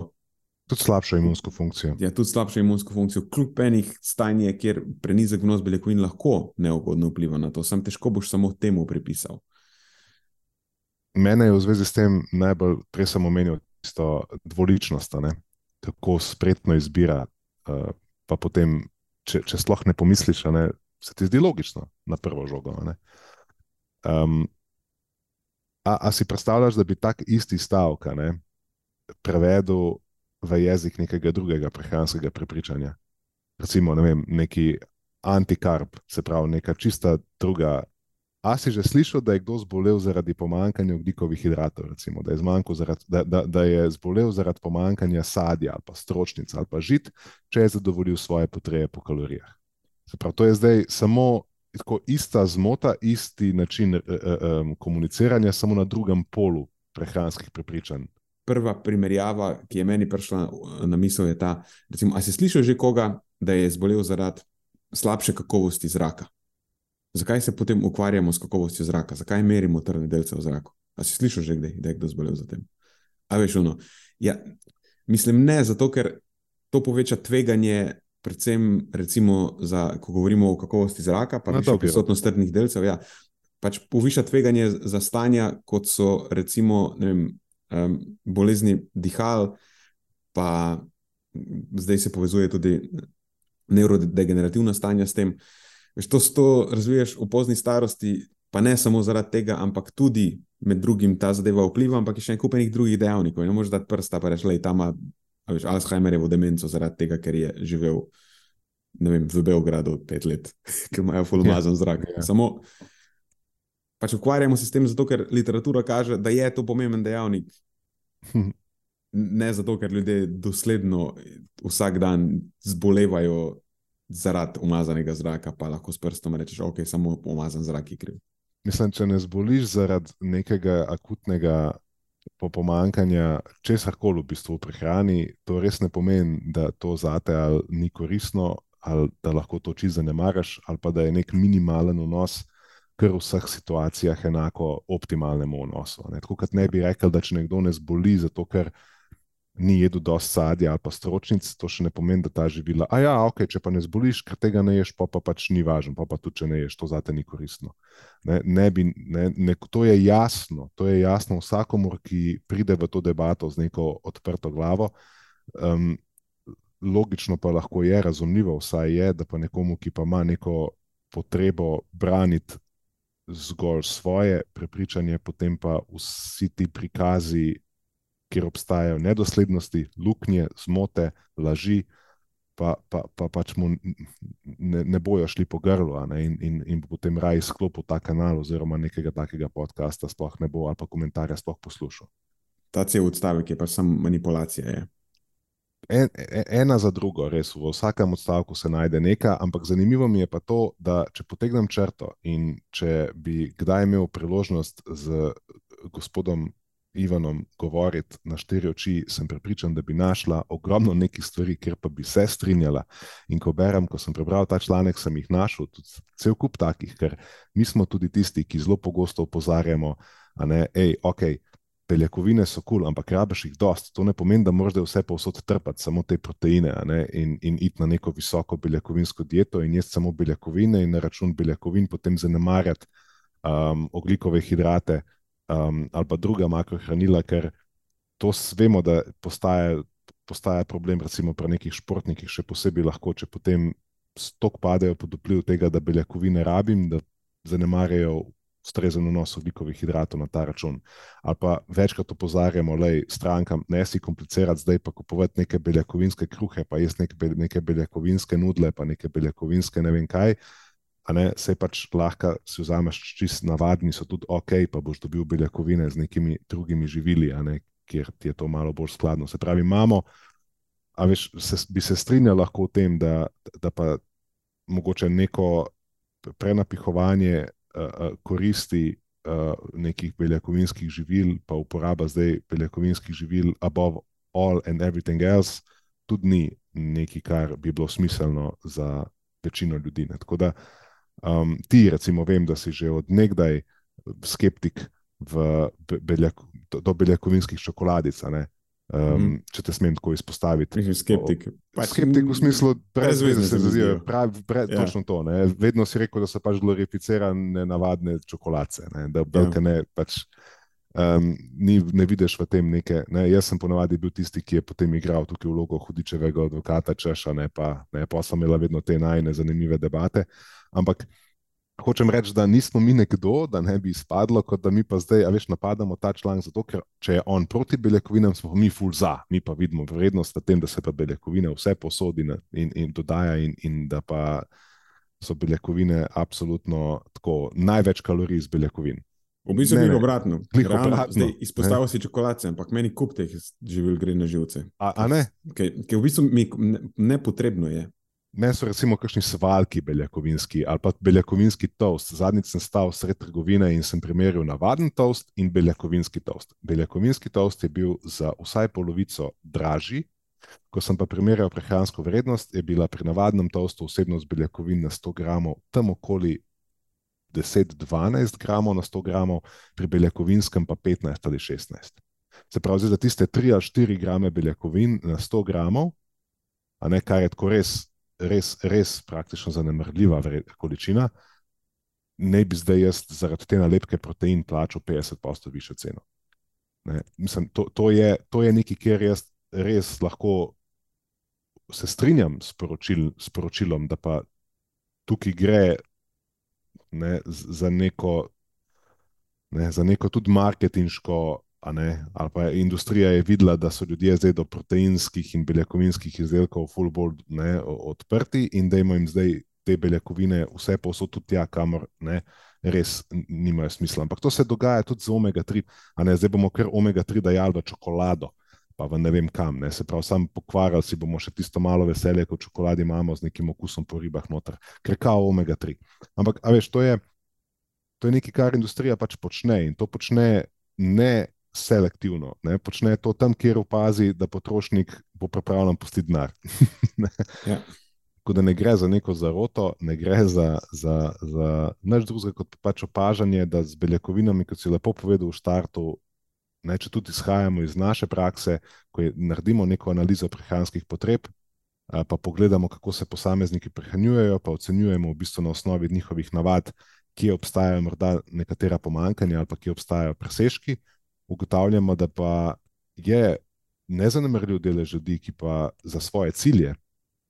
B: Tudi slabšo imunsko funkcijo.
A: Ja, tudi slabšo imunsko funkcijo, kljub enih stanjih, kjer prenizek vnos beljakovin lahko neugodno vpliva na to. Sam težko boš samo temu pripisal.
B: Mene je v zvezi s tem najbolj, prej sem omenil, tisto dvoličnost, ne? kako spretno izbira. Uh, pa potem, če, če sploh ne pomisliš, ne, se ti zdi logično na prvo žogo. Um, a, a si predstavljaš, da bi tak isti stavek prevedel v jezik nekega drugega prehranskega prepričanja. Recimo, ne vem, neki antikarb, se pravi, neka čista druga. A si že slišal, da je kdo zbolel zaradi pomankanja oglikovih hidratov, recimo, da, je zaradi, da, da, da je zbolel zaradi pomankanja sadja ali pa stročnic ali pa žit, če je zadovoljil svoje potrebe po kalorijah. Se pravi, to je zdaj samo tako ista zmota, isti način uh, um, komuniciranja, samo na drugem polu prehranskih prepričanj.
A: Prva primerjava, ki je meni prišla na misel, je ta, da si slišal že koga, da je zbolel zaradi slabše kakovosti zraka. Zakaj se potem ukvarjamo s kakovostjo zraka, zakaj merimo trdne delce v zraku? A si slišal že, kdaj, da je kdo zbolel za tem? A veš, ono. Ja, mislim, ne, zato ker to poveča tveganje predvsem, recimo, za, ko govorimo o kakovosti zraka, pa tudi prisotnost trdnih delcev, ja, pač poviša tveganje za stanja, kot so recimo vem, um, bolezni dihal, pa zdaj se povezuje tudi neurodegenerativna stanja s tem. Veš, to, to razviješ v pozni starosti, pa ne samo zaradi tega, ampak tudi med drugim ta zadeva vpliva, ampak je še en kupenih drugih dejavnikov. Ne moreš dati prsta, pa reči, da tam veš, Alzheimerjevo demenco zaradi tega, ker je živel vem, v Beogradu pet let, ker imajo fulmazan ja, zrak. Ja. Samo pač ukvarjamo se s tem, zato ker literatura kaže, da je to pomemben dejavnik. Hm. Ne zato, ker ljudje dosledno vsak dan zbolevajo zaradi umazanega zraka, pa lahko s prstom rečeš, je samo umazan zrak kriv.
B: Mislim, če ne zboliš zaradi nekega akutnega po pomankanja česar koli v bistvu v prehrani, to res ne pomeni, da to zate ali ni koristno, ali da lahko to čisto zanemariš, ali pa da je nek minimalen vnos, kar v vseh situacijah enako optimalnemu vnosu. Ne? Tako kot ne bi rekel, da če nekdo ne zboli, zato ker ni jedel dosti sadja ali pa stročnic, to še ne pomeni, da ta živila. A ja, ok, če pa ne zboliš, ker tega ne ješ, pa, pa pač ni važno, pa, pa tudi če ne ješ, to zate ni koristno. Ne, ne bi, ne, ne, to je jasno, to je jasno vsakomur, ki pride v to debato z neko odprto glavo. Um, logično pa lahko je, razumljivo vsaj je, da pa nekomu, ki pa ima neko potrebo braniti zgolj svoje prepričanje, potem pa vsi ti prikazi, kjer obstajajo nedoslednosti, luknje, zmote, laži, pa, pa, pa pač mu ne, ne bojo šli po grlu in, in, in potem raj sklopil ta kanal oziroma nekega takega podcasta sploh ne bo ali pa komentarja sploh poslušal.
A: Ta cel odstavek je pa samo manipulacija. Je
B: en, e, ena za drugo, res v vsakem odstavku se najde nekaj, ampak zanimivo mi je pa to, da če potegnem črto in če bi kdaj imel priložnost z gospodom Ivanom govoriti na štiri oči, sem prepričan, da bi našla ogromno nekih stvari, kjer pa bi se strinjala. In ko berem, ko sem prebral ta članek, sem jih našel, tudi cel kup takih, ker mi smo tudi tisti, ki zelo pogosto opozarjamo, da je, ok, beljakovine so kul, cool, ampak rabiš jih dosti. To ne pomeni, da moraš vse povsod trpati, samo te proteine in, in iti na neko visoko beljakovinsko dieto in jesti samo beljakovine in na račun beljakovin potem zanemarjati um, oglikove hidrate um, ali pa druga makrohranila, ker to vemo, da postaja, postaja problem, recimo pri nekih športnikih, še posebej lahko, če potem stok padejo pod vpliv tega, da beljakovine rabim, da zanemarjajo ustrezen vnos oglikovih hidratov na ta račun. Ali pa večkrat opozarjamo, da je strankam ne si komplicirati, zdaj pa kupovati neke beljakovinske kruhe, pa jaz neke, neke beljakovinske nudle, pa neke beljakovinske ne vem kaj. Ne, se pač lahko si vzameš čist navadni, so tudi ok, pa boš dobil beljakovine z nekimi drugimi živili, ne, kjer ti je to malo bolj skladno. Se pravi, imamo, a veš, se, bi se strinjal lahko v tem, da, da pa mogoče neko prenapihovanje koristi nekih beljakovinskih živil, pa uporaba zdaj beljakovinskih živil, above all and everything else, tudi ni nekaj, kar bi bilo smiselno za večino ljudi. Ne. Tako da um, ti, recimo, vem, da si že od nekdaj skeptik v beljak, do, beljakovinskih čokoladic. Um, mm -hmm. Če te smem tako izpostaviti.
A: Mislim, skeptik.
B: Pač skeptik v smislu, da se zdi, da je točno to. Ne? Vedno si rekel, da so pač glorificirane navadne čokolade, da belke ja. ne, pač, um, ni, ne vidiš v tem neke. Ne? Jaz sem ponavadi bil tisti, ki je potem igral tukaj vlogo hudičevega advokata, češa, ne pa, ne pa sem imela vedno te najne zanimive debate. Ampak Hočem reči, da nismo mi nekdo, da ne bi izpadlo, kot da mi pa zdaj, a veš, napadamo ta članek zato, ker če je on proti beljakovinam, smo mi ful za, mi pa vidimo vrednost v tem, da se pa beljakovine vse posodi in, in dodaja in, in da pa so beljakovine absolutno tako največ kalorij iz beljakovin.
A: V bistvu je
B: ne.
A: obratno. Izpostavil si čokoladice, ampak meni kup teh živil gre na živce.
B: A, a ne?
A: Ker ker v bistvu mi ne- nepotrebno je.
B: Meni so recimo kakšni svalki beljakovinski ali pa beljakovinski toast. Zadnjič sem stal sred trgovine in sem primerjal navaden toast in beljakovinski toast. Beljakovinski toast je bil za vsaj polovico dražji, ko sem pa primerjal prehransko vrednost, je bila pri navadnem toastu vsebnost beljakovin na 100 gramov tam okoli 10-12 gramov na 100 gramov, pri beljakovinskem pa 15 ali 16. Se pravi, za tiste 3 ali 4 grame beljakovin na 100 gramov, a ne kar je tako res, res, res praktično zanemrljiva količina, ne bi zdaj jaz zaradi te nalepke protein plačal 50% više ceno. Ne, mislim, to, to, je, to je nekaj, kjer jaz res lahko se strinjam s, poročil, s poročilom, da pa tukaj gre ne, za neko, ne, za neko tudi marketinško. Ali pa industrija je videla, da so ljudje zdaj do proteinskih in beljakovinskih izdelkov full bolj ne, odprti in da jim zdaj te beljakovine vse posod tudi tja, kamor ne, res nimajo smisla. Ampak to se dogaja tudi z omega-3, a ne zdaj bomo kar omega-3 dajali v čokolado. Pa v ne vem kam, ne. se pravi, sam pokvarjali si bomo še tisto malo veselje, kot čokoladi imamo z nekim okusom po ribah noter, ker kao omega-3. Ampak, a veš, to je, to je nekaj, kar industrija pač počne in to počne ne selektivno, ne? počne to tam, kjer opazi, da potrošnik bo pripravljen pustiti denar.
A: Ja.
B: Tako da ne gre za neko zaroto, ne gre za, za, za nič drugega kot pač opažanje, da z beljakovinami, kot si lepo povedal v štartu, ne, če tudi izhajamo iz naše prakse, ko je, naredimo neko analizo prehranskih potreb, pa pogledamo, kako se posamezniki prehranjujejo, pa ocenjujemo v bistvu na osnovi njihovih navad, kje obstajajo morda nekatera pomankanja ali pa kje obstajajo presežki, ugotavljamo, da pa je nezanemrljiv delež ljudi, ki pa za svoje cilje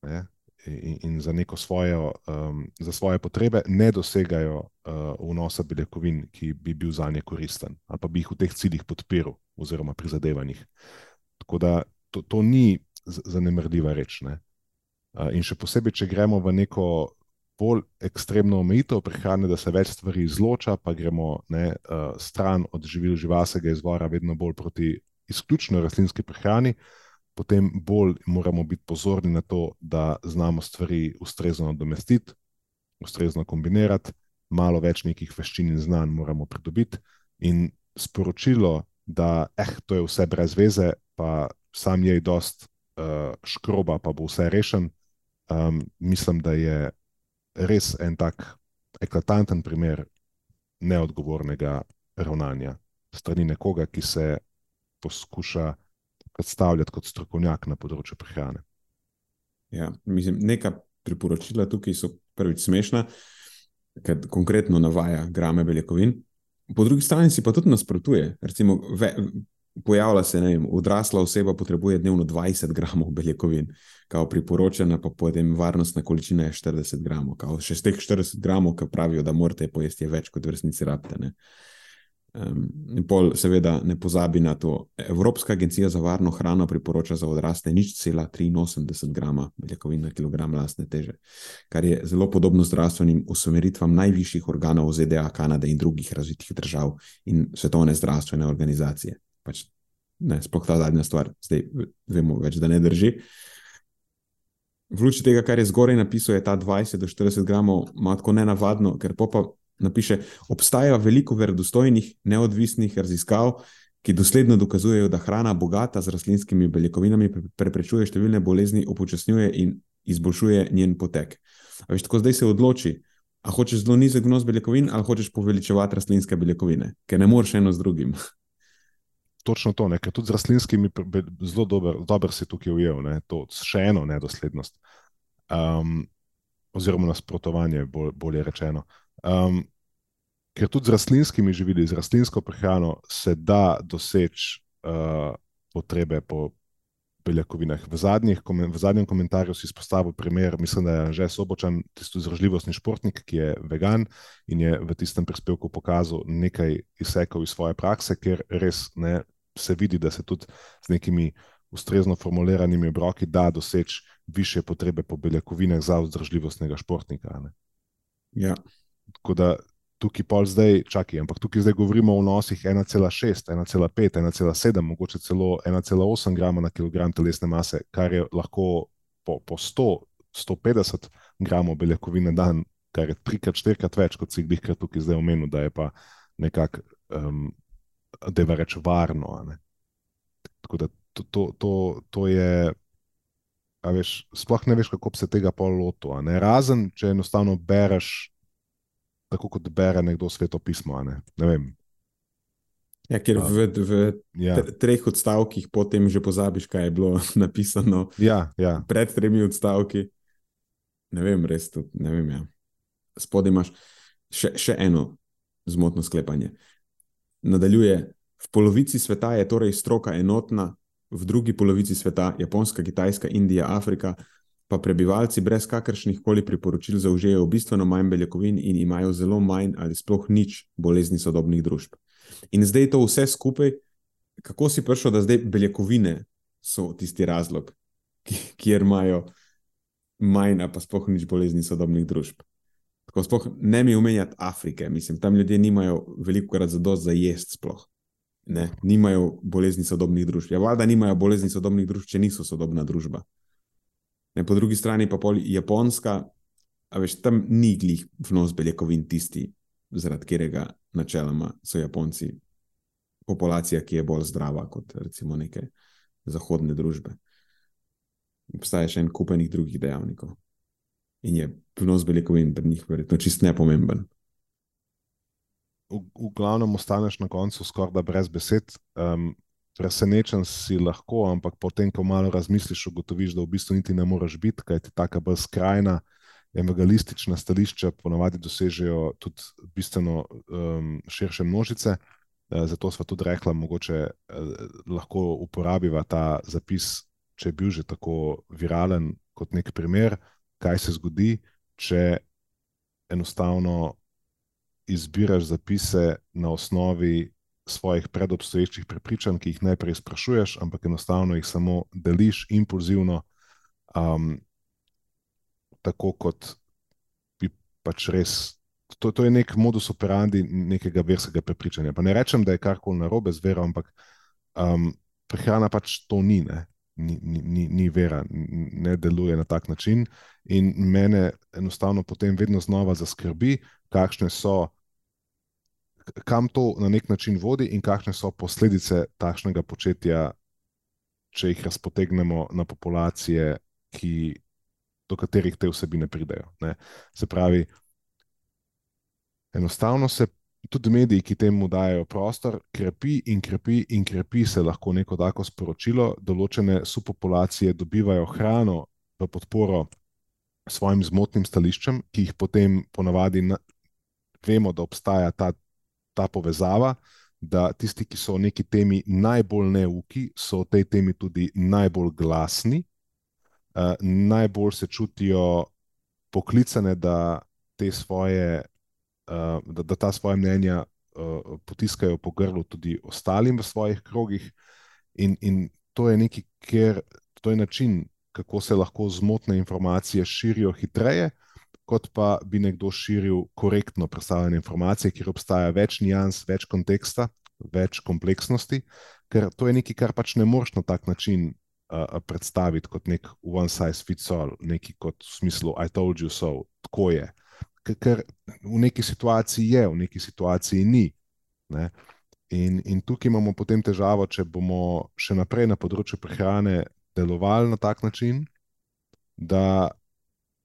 B: ne, in, in za svojo, um, za svoje potrebe ne dosegajo uh, vnosa beljakovin, ki bi bil za nje koristen ali pa bi jih v teh ciljih podpiral oziroma prizadevanjih. Tako da to, to ni z- zanemrljiva reč. Ne. Uh, in še posebej, če gremo v neko bolj ekstremno omejitev prehrane, da se več stvari izloča, pa gremo ne, uh, stran od živil živalskega izvora, vedno bolj proti izključno rastlinski prehrani, potem bolj moramo biti pozorni na to, da znamo stvari ustrezno nadomestiti, ustrezno kombinirati, malo več nekih veščin in znanj moramo pridobiti. In sporočilo, da eh, to je vse brez veze, pa sam je dost uh, škroba, pa bo vse rešen, um, mislim, da je res en tak eklatanten primer neodgovornega ravnanja strani nekoga, ki se poskuša predstavljati kot strokovnjak na področju prehrane.
A: Ja, mislim, neka priporočila tukaj so prvič smešna, ker konkretno navaja grame beljakovin. Po drugi strani si pa tudi nasprotuje. Recimo, ve, pojavlja se, ne vem, odrasla oseba potrebuje dnevno 20 gramov beljakovin, kao priporočena pa potem varnostna količina je 40 gramov. Kao še z teh 40 gramov, ki pravijo, da morate pojesti, je več kot v resnici rabite. Ne? Um, in pol, seveda, ne pozabi na to. Evropska agencija za varno hrano priporoča za odrasle nič cela 83 grama beljakovin na kilogram lastne teže, kar je zelo podobno zdravstvenim usmeritvam najvišjih organov ZDA, Kanade in drugih razvitih držav in svetovne zdravstvene organizacije. Pač, ne, sploh ta zadnja stvar, zdaj vemo več, da ne drži. V luči tega, kar je zgoraj napisal, je ta 20 do 40 gramov malo nenavadno, ker pa napiše, obstaja veliko verodostojnih, neodvisnih raziskav, ki dosledno dokazujejo, da hrana bogata z rastlinskimi beljakovinami pre- preprečuje številne bolezni, upočasnjuje in izboljšuje njen potek. A veš, tako zdaj se odloči, a hočeš zelo nizek vnos beljakovin ali hočeš poveličevati rastlinske beljakovine, ker ne moreš eno z drugim.
B: Točno to, ne? ker tudi z rastlinskimi zelo dober, dober si tukaj ujel, ne? to še eno nedoslednost. Um, oziroma nasprotovanje, bolj, bolje rečeno. Um, ker tudi z rastlinskimi živili, z rastlinsko prehrano se da doseči uh, potrebe po beljakovinah. V, zadnjih, v zadnjem komentarju si izpostavil primer, mislim, da je že Sobočan, tisti zražljivostni športnik, ki je vegan in je v tistem prispevku pokazal nekaj izsekov iz svoje prakse, ker res ne, se vidi, da se tudi z nekimi ustrezno formuliranimi obroki da doseči više potrebe po beljakovinah za vzdržljivostnega športnika. Ne.
A: Ja.
B: Tako da tukaj pol zdaj, čakaj, ampak tukaj zdaj govorimo o vnosih 1,6, 1,5, 1,7, mogoče celo 1,8 grama na kilogram telesne mase, kar je lahko po, po 100, 150 gramov beljakovine na dan, kar je trikrat, štirikrat več, kot si jih bihkrat tukaj zdaj omenil, da je pa nekako, um, da je reč varno. Ne? Tako da to, to, to, to je. Veš, sploh ne veš, kako se tega pol lotil. Razen, če enostavno bereš tako kot bere nekdo sveto pismo. Ne? Ne
A: ja, ker v, v ja. treh odstavkih potem že pozabiš, kaj je bilo napisano.
B: Ja, ja.
A: Pred tremi odstavki. Ne vem, res tudi ne vem. Ja. Spodaj imaš še, še eno zmotno sklepanje. Nadaljuje, v polovici sveta je torej stroka enotna, v drugi polovici sveta, Japonska, Kitajska, Indija, Afrika, pa prebivalci brez kakršnih koli priporočil zaužijejo bistveno manj beljakovin in imajo zelo manj ali sploh nič bolezni sodobnih družb. In zdaj to vse skupaj, kako si prišel, da zdaj beljakovine so tisti razlog, kjer imajo manj pa sploh nič bolezni sodobnih družb. Tako sploh ne mi umenjati Afrike, mislim, tam ljudje nimajo veliko krat za dost za jesti sploh. Ne, nimajo bolezni sodobnih družb. Ja, valjda nimajo bolezni sodobnih družb, če niso sodobna družba. Ne, po drugi strani pa pol Japonska, a veš, tam ni glih vnos beljakovin tisti, zaradi katerega načeloma so Japonci populacija, ki je bolj zdrava kot recimo neke zahodne družbe. Obstaja še en kupenih drugih dejavnikov. In je vnos beljakovin pri njih verjetno čist nepomemben.
B: V, v glavnem ostaneš na koncu skoraj brez besed. Um, presenečen si lahko, ampak potem, ko malo razmisliš, ugotoviš, da v bistvu niti ne moreš biti, kaj ti taka bolj skrajna, evangelistična stališča ponavadi dosežejo tudi bistveno um, širše množice. Uh, zato smo tudi rekli, mogoče uh, lahko uporabiva ta zapis, če je bil že tako viralen, kot nek primer, kaj se zgodi, če enostavno izbiraš zapise na osnovi svojih predobstoječih prepričanj, ki jih najprej sprašuješ, ampak enostavno jih samo deliš impulzivno, um, tako kot bi pač res. To, to je nek modus operandi nekega verskega prepričanja. Pa ne rečem, da je karkoli narobe z vero, ampak um, prehrana pač to ni, ni, ni, ni vera, ne deluje na tak način. In mene enostavno potem vedno znova zaskrbi, kakšne so kam to na nek način vodi in kakšne so posledice takšnega početja, če jih razpotegnemo na populacije, ki, do katerih te vsebine pridejo. Ne. Se pravi, enostavno se tudi mediji, ki temu dajo prostor, krepi in krepi in krepi se lahko neko tako sporočilo, določene subpopulacije dobivajo hrano v podporo. Svojim zmotnim stališčem, ki jih potem ponavadi na, vemo, da obstaja ta ta povezava, da tisti, ki so v neki temi najbolj neuki, so v tej temi tudi najbolj glasni, uh, najbolj se čutijo poklicane, da, svoje, uh, da, da ta svoje mnenja uh, potiskajo po grlu tudi ostalim v svojih krogih. In, in to je neki, ker to je način, kako se lahko zmotne informacije širijo hitreje kot pa bi nekdo širil korektno predstavljanje informacije, kjer obstaja več nijans, več konteksta, več kompleksnosti, ker to je nekaj, kar pač ne moreš na tak način uh, predstaviti kot nek one size fits all, neki kot v smislu I told you so, tako je. Ker v neki situaciji je, v neki situaciji ni. Ne? In, in tukaj imamo potem težavo, če bomo še naprej na področju prehrane delovali na tak način, da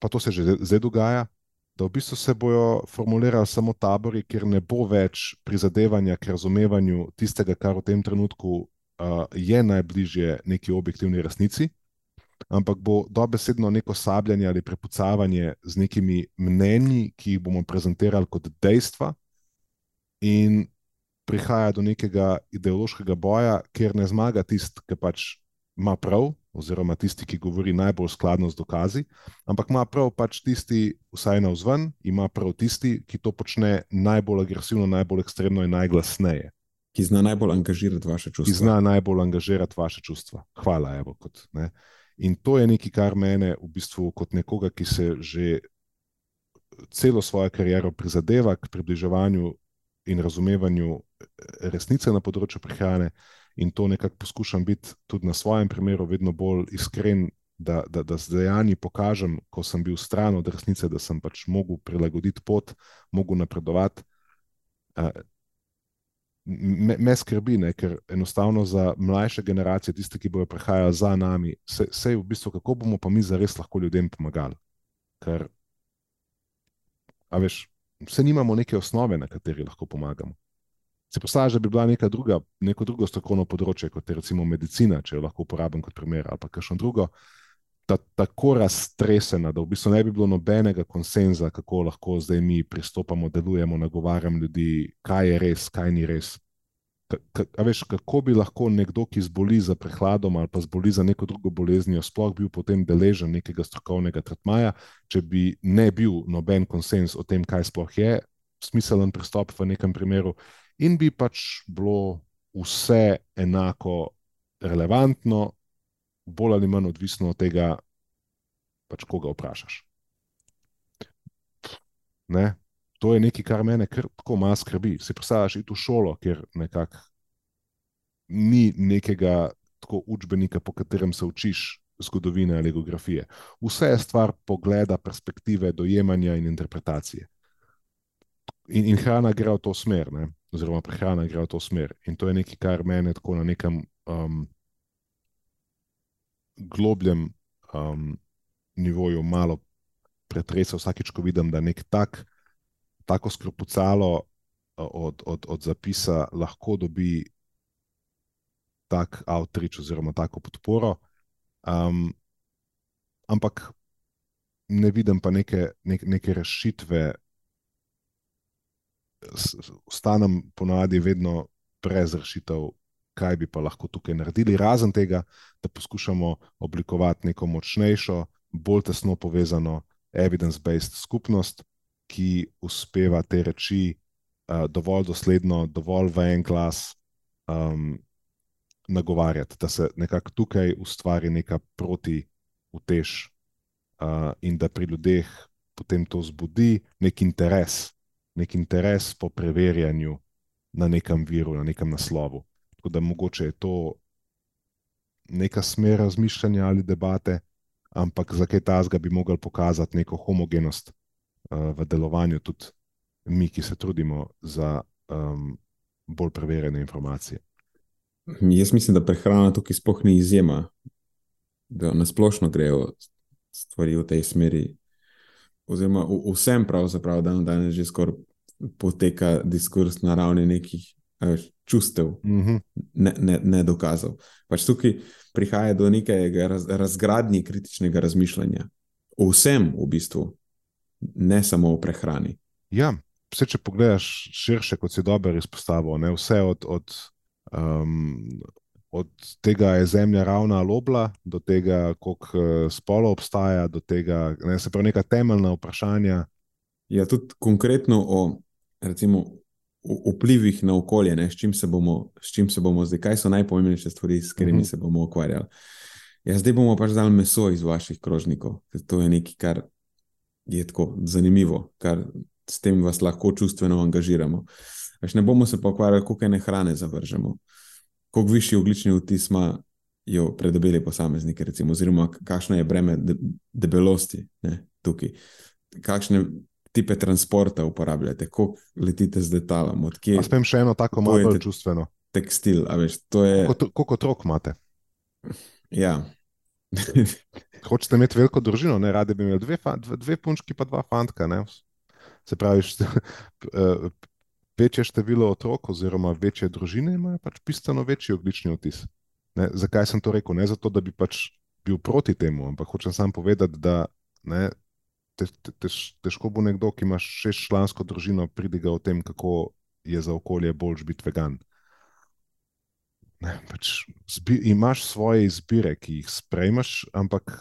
B: pa to se že zdaj dogaja, da v bistvu se bodo formulirali samo tabori, kjer ne bo več prizadevanja k razumevanju tistega, kar v tem trenutku uh, je najbližje neki objektivni resnici, ampak bo dobesedno neko sabljanje ali prepucavanje z nekimi mnenji, ki jih bomo prezentirali kot dejstva, in prihaja do nekega ideološkega boja, kjer ne zmaga tisti, ki pač ima prav, oziroma tisti, ki govori najbolj skladno z dokazi, ampak ima prav pač tisti, vsaj na vzven, ima prav tisti, ki to počne najbolj agresivno, najbolj ekstremno in najglasneje.
A: Ki zna najbolj angažirati vaše čustva.
B: Ki zna najbolj angažirati vaše čustva. Hvala, evo. Kot, in to je nekaj, kar mene v bistvu, kot nekoga, ki se že celo svojo kariero prizadeva k približevanju in razumevanju eh, resnice na področju prehrane, in to nekako poskušam biti tudi na svojem primeru, vedno bolj iskren, da, da, da z dejanji pokažem, ko sem bil stran od resnice, da sem pač mogel prilagoditi pot, mogel napredovati. Me, me skrbi, ne, ker enostavno za mlajše generacije, tiste, ki bodo prihajali za nami, se, se v bistvu, kako bomo pa mi zares lahko ljudem pomagali. Ker, a veš, vse nimamo neke osnove, na kateri lahko pomagamo. Se predstavlja, da bi bila neka druga, neko drugo strokovno področje, kot je recimo medicina, če jo lahko uporabim kot primer, ali pa kakšno drugo, ta, tako raztresena, da v bistvu ne bi bilo nobenega konsenza, kako lahko zdaj mi pristopamo, delujemo, nagovarjamo ljudi, kaj je res, kaj ni res. A veš, kako bi lahko nekdo, ki zboli za prehladom ali pa zboli za neko drugo boleznijo, sploh bil potem deležen nekega strokovnega tretmaja, če bi ne bil noben konsens o tem, kaj sploh je smiselen pristop v nekem primeru, in bi pač bilo vse enako relevantno, bolj ali manj odvisno od tega, pač koga vprašaš. Ne? To je nekaj, kar kar tako malo skrbi. Si predstavljaš, iti v šolo, kjer nekako ni nekega tako učbenika, po katerem se učiš zgodovine ali geografije. Vse je stvar pogleda, perspektive, dojemanja in interpretacije. In, in hrana gre v to smer, ne? oziroma prehrana gre v to smer. In to je nekaj, kar mene tako na nekem um, globljem um, nivoju malo pretresa, vsakeč, ko vidim, da nek tak, tako skropucalo uh, od, od, od zapisa lahko dobi tak outreach oziroma tako podporo. Um, ampak ne vidim pa neke, neke, neke rešitve ostanem ponavadi vedno brez rešitev, kaj bi pa lahko tukaj naredili, razen tega, da poskušamo oblikovati neko močnejšo, bolj tesno povezano, evidence-based skupnost, ki uspeva te reči uh, dovolj dosledno, dovolj v en glas um, nagovarjati, da se nekako tukaj ustvari neka proti utež uh, in da pri ljudeh potem to zbudi nek interes nek interes po preverjanju na nekem viru, na nekem naslovu. Tako da mogoče je to neka smer razmišljanja ali debate, ampak za kaj tasga bi mogli pokazati neko homogenost uh, v delovanju, tudi mi, ki se trudimo za um, bolj preverjene informacije.
A: Jaz mislim, da prehrana tukaj sploh ni izjema, da nasplošno grejo stvari v tej smeri oziroma vsem pravzaprav dan danes že skoraj poteka diskurs na ravni nekih čustev, mm -hmm. ne, ne, ne dokazov. Pač tukaj prihaja do nekega raz, razgradnje kritičnega razmišljanja. O vsem, v bistvu, ne samo o prehrani.
B: Ja, vse, če pogledaš širše, kot si dobro izpostavil, ne, vse od, od um, od tega je zemlja ravna ali obla, do tega, koliko eh, spolov obstaja, do tega, ne, se pravi, neka temeljna vprašanja.
A: Ja, tudi konkretno o recimo, vplivih na okolje, ne, s, čim bomo, s čim se bomo zdaj, kaj so najpomembnejše stvari, s katerimi uh mhm. -huh. se bomo ukvarjali. Ja, zdaj bomo pač dali meso iz vaših krožnikov, ker to je nekaj, kar je tako zanimivo, kar s tem vas lahko čustveno angažiramo. Pač ne bomo se pa ukvarjali, koliko ene hrane zavržemo koliko višji oglični vtis imajo predobeli posamezniki, recimo, oziroma kakšno je breme de, debelosti ne, tukaj, kakšne tipe transporta uporabljate, koliko letite z letalom.
B: Spem še eno tako malo čustveno.
A: Tekstil, a veš, to je.
B: Koliko otrok imate?
A: Ja.
B: Hočete imeti veliko družino, ne radi bi imeli dve, dve, dve punčki, pa dva fantka. Ne? Se pravi, večje število otrok, oziroma večje družine, imajo pač bistveno večji oglični odtis. Ne, zakaj sem to rekel? Ne zato, da bi pač bil proti temu, ampak hočem samo povedati, da ne, te, te, tež, težko bo nekdo, ki ima šestčlansko družino, pridigal o tem, kako je za okolje boljš biti vegan. Ne, pač zbi, imaš svoje izbire, ki jih sprejmaš, ampak